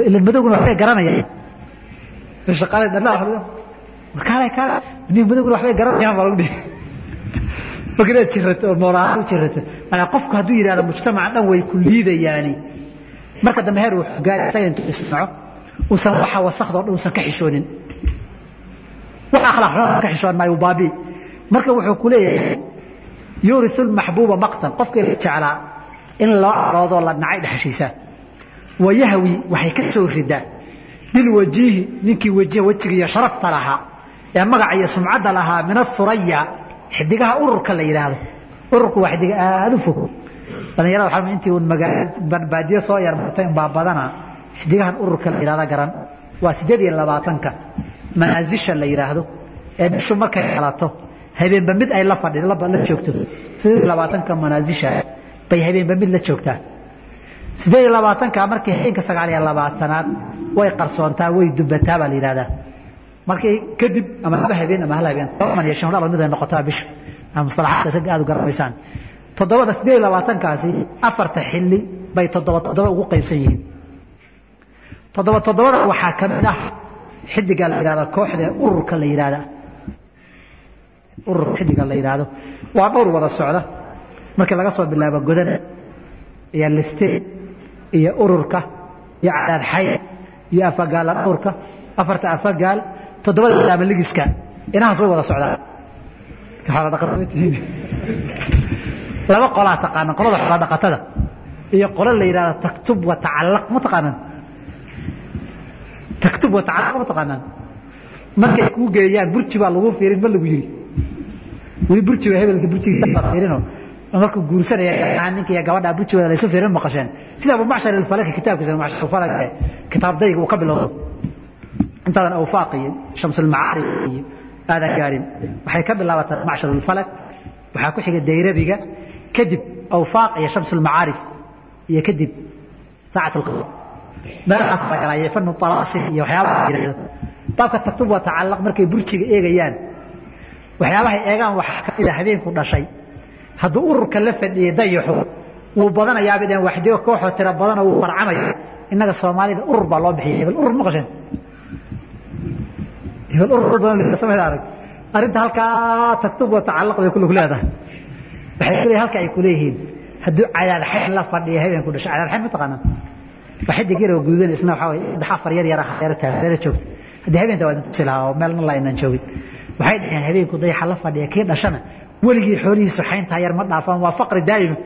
ila madowguna waxbay garanayaan. Shaqaalay dhanaa kaale kaale nin madowguna waxbay garanayaan baa lagu dhihi marka inaad jirato oo moolahaan u jirato maanaa qofku hadduu yidhahdo mujtamaca dhan way ku liidayaani. Marka dambe heer uu gaari isaga intuu isnaco uusan waxa wasakhdoo dhan uusan ka xishoonin. Wax akhlaaq xumada ka xishoon maayo baabi. Marka wuxuu ku leeyahay yurisu lmaxbuuba maqtan. Qofkii la jeclaa in loo caroodoo la nacay dhexshiisa wayahwi waxay ka soo ridaa. Bilwajiihi ninkii wajh wejiga iyo sharafta lahaa ee magaca iyo sumcadda lahaa min asuraya xidigaha ururka la yidhaahdo ururku waa xidiga aada u fog. Dhalinyarada waxaa intii un baadiyo soo yarmartay unbaa badana xidigahan ururka la yidhahda garan. Waa siddeed iyo labaatanka. Manaasisha la yidhaahdo ee bishu markay xalato habeenba mid ay la fadhi la joogto. Siddeed iyo labaatanka manaasisha bay habeenba mid la joogtaa siddeed iyo labaatanka markii habeenka sagaal iyo labaatanaad way qarsoontaa way dubataa baa la yidhahdaa markii kadib ama laba habeen ama hal habeen toban iyo shan dhalo mid ay noqotaa bishu ama mustalaxaadka isaga aad u garanaysaan. Toddobada siddeed iyo labaatankaasi afarta xilli bay toddoba toddoba ugu qaybsan yihiin. Toddoba toddobada waxaa ka mid ah xidiga la yidhahda kooxda ururka la yidhahda ururka xidiga la yidhaahdo. Waa dhowr wada socda. Markii laga soo bilaabo godan iyo listeen iyo ururka iyo cadaad xay iyo afagaala dhowrka afarta afagaal toddobada daama ligiska inahaas way wada socdaan laba qolaa taqaanaan qolada xoolo dhaqatada iyo qolo la yidhahdo taktub wa tacallaq ma taqaanaan taktub wa tacallaq ma taqaanaan markay kuu geeyaan burji baa lagu fiirin ma lagu yiri. Weli burjiga hebelka burjiga fiirino markuu guursanaya ninka gabadha burjigooda laysu fiirin maqasheen. Sida abu macshar alfalaki kitaabkiisa macshar alfalaki kitaab dayg uu ka bilowdo. Intaadan awfaaq iyo shamsulmacaarif iyo aadan gaarin waxay ka bilaabataa macshar alfalak waxaa ku xiga dayrabiga kadib awfaaq iyo shamsulmacaarif iyo kadib saacat alqamar meelahaas baa galaya fanu talaasif iyo waxyaabaha yidhahdo baabka taktub waa tacallaq markay burjiga eegayaan waxyaabahay eegaan waxaa ka mid a habeenku dhashay hadduu ururka la fadhiyey dayaxu wuu badanayaabay dheen waxdigo kooxoo tira badanoo wuu farcamaya innaga soomaalida urur baa loo bixiyay hebel urur ma qasheen hebel urur badan arag? Arrinta halkaa taktub waa tacallaq bay kullu leedahay. Waxay ku leeyihiin halka ay ku leeyihiin hadduu cadaadxayn la fadhiyo habeenku dhashay cadaadxayn ma taqaanaa waa xidig yar oo guudan isna waxaa waye saddex afar yar yar ah reero taag reero joogta. Haddii habeenta waa tusi lahaa oo meelna la inaan joogin. Waxay dhaheen habeenku dayaxa la fadhiya kii dhashana weligii xoolihiisu xayntaa yar ma dhaafaan waa faqri daa'ima.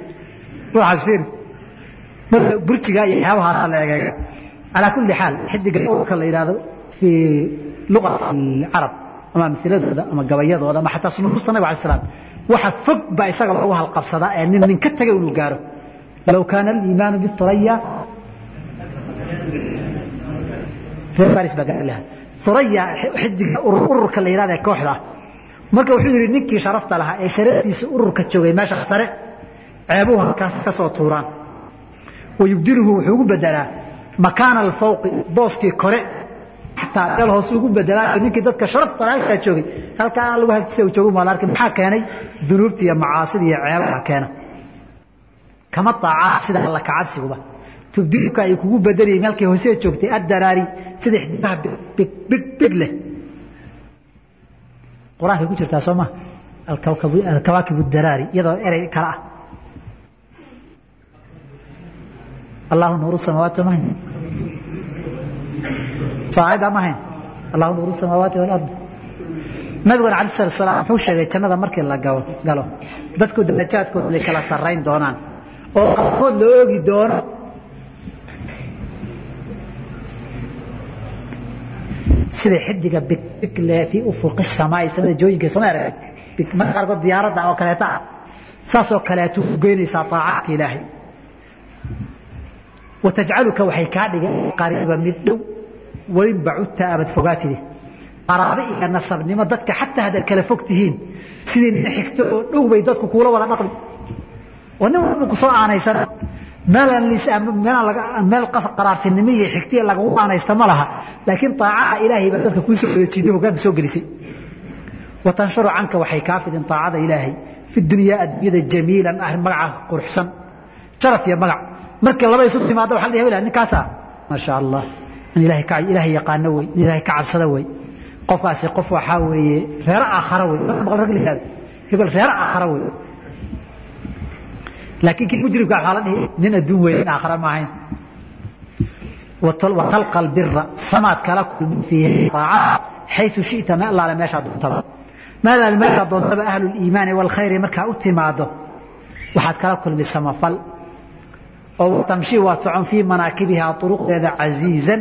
Ruuxaas fiiri. Marka burjiga iyo waxyaabahaasa la egeega calaa kulli xaal xidiga urka la yidhaahdo fii luqati alcarab ama amsiladooda ama gabayadooda ama xataa sunuusta nabiga alai salaam. Waxa fog baa isaga lagu halqabsadaa ee nin nin ka tagay inuu gaaro. Low kaana aliimaanu bisuraya reer faris baa gaari lahaa. Suraya xidiga ururka la yidhahda kooxda marka wuxuu yidhi ninkii sharafta lahaa ee sharaftiisa ururka joogay meesha sare ceebuhu halkaas ka soo tuuraan. Wayubdiluhu wuxuu ugu bedelaa makaana alfawqi booskii kore xataa meel hoose ugu bedelaa ninkii dadka sharafta lahaa halkaa joogay halkaa lagu hagtisa uu joogu maal arkin maxaa keenay? Dunuubta iyo macaasida iyo ceebaha keena. Kama taacaa sida alla kacabsiguba. Tubdiluka ay kugu bedelayay meelkii hoose joogtay addaraari sida xidigaha big big big leh qur'aankay ku jirtaa soo ma? Alkawaakib daraari iyadoo erey kale ah. Allahu nuuru samaawaati ma hayn? Soo aayaddaa ma allahu nuuru samaawaati walard nabiguna alai salatu salaam wuxuu sheegay jannada markii la galo dadku darajaadkooda lay kala sarrayn doonaan. Oo qaarkood la oogi doono sida xidiga bigle fii ufuqi samaai samada jooyinka sama arag marka qaarkood diyaaradda oo kaleeta ah. Saasoo kaleetu ku geynaysaa taacadka ilaahay. Watajcaluka waxay kaa dhigan qariiba mid dhow welin bacudta abad fogaatide qaraabo iyo nasabnimo dadka xataa haddaad kala fog tihiin sidii nin xigto oo dhow bay dadku kuula wada dhaqmi. Oo nin walba ku soo aanaysan meel qaraartinimo iyo xigtiya lagagu aanaysta ma laha. Laakiin aacaha ilaahay baa dadka kuu soo wareejiday hogaanka soo gelisay watanshuru canka waxay kaa fidin aacada ilaahay. Fi dunyaa addunyada jamiilan ah magaca quruxsan. Sharaf iyo magac. Markii laba isu timaado waxa la hebel ninkaasa maasha allah in ilaahay yaqaano wey. In ilaahay ka cabsada wey. Qofkaasi qof waxaa weeye reero aakhara wey. Maqal rag lihaada hebel reero aakhara wey laakiin kii mujrimka waxaa la dhihi nin adduun weyn in aakhara ma ahayn watalqa albira samaad kala kulmin fiihi aacada xayu shita ma allaale meeshaa doontaba. Maadaal meeshaa doontaba ahlu liimaani waalkhayri markaa u timaado waxaad kala kulmi samafal. Oo tamshi waad socon fii manaakibihaa uruqdeeda casiizan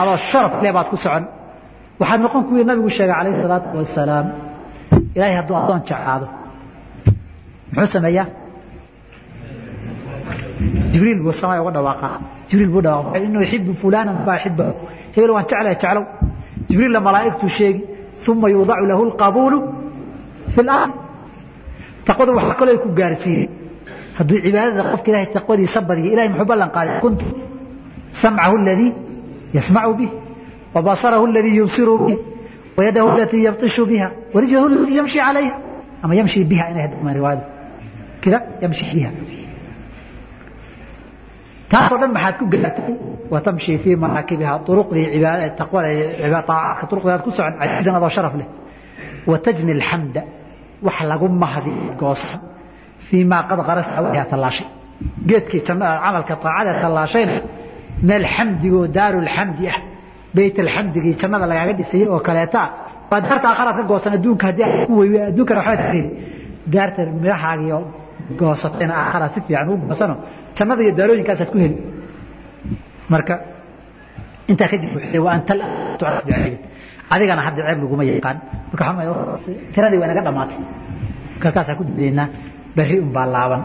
adoo sharaf leh baad ku socon. Waxaad noqon kuwii nabigu sheegay calayhi salaatu wasalaam ilaahay hadduu addoon jeclaado. Muxuu sameeyaa jibriil buu samay uga dhawaaqa jibriil buu dhawaaqa inuu yuhibbu fulanan fa yuhibbu hebel waan jeclaa jeclow. Jibriil la sheegi thumma yudacu lahu alqabulu fi al-ard waxa kale ku gaarsiiyay haddii cibaadada qofka ilaahay taqwadiisa badiyo ilaahay muxuu ballan qaaday? Kuntu samcahu alladhi yasma'u bihi wa basarahu yubsiru bihi wa yadahu yabtishu biha wa rijluhu yamshi alayha. Ama yamshi biha inay hadda riwaayada kida yamshi biha taasoo dhan maxaad ku gaartay watamshi fii manaakibiha uruqdii turuqdeed ku socon cajizan adoo sharaf leh watajni alxamda wax lagu mahdi goosan fii maa qad qarasta wajha tallaashay geedkii camalka taacada tallaashayna meel xamdigoo daaru lxamdi ah beyt alxamdigii jannada lagaaga dhisayay oo kaleeta waa daarta aakharaad ka goosan adduunka haddii aad ku weywe adduunkana waxbaad ka heli daarta midhahaagii oo goosatayna aakharaad si fiican u goosano jannada iyo daalooyinkaasaad ku heli. Marka intaa kadib wuxuu wa anta tucraf bicilmin adigana hadda ceeb laguma yaqaan. Marka tiradii waa inaga dhammaatay marka kaasaa ku dadeynaa berri un baa laaban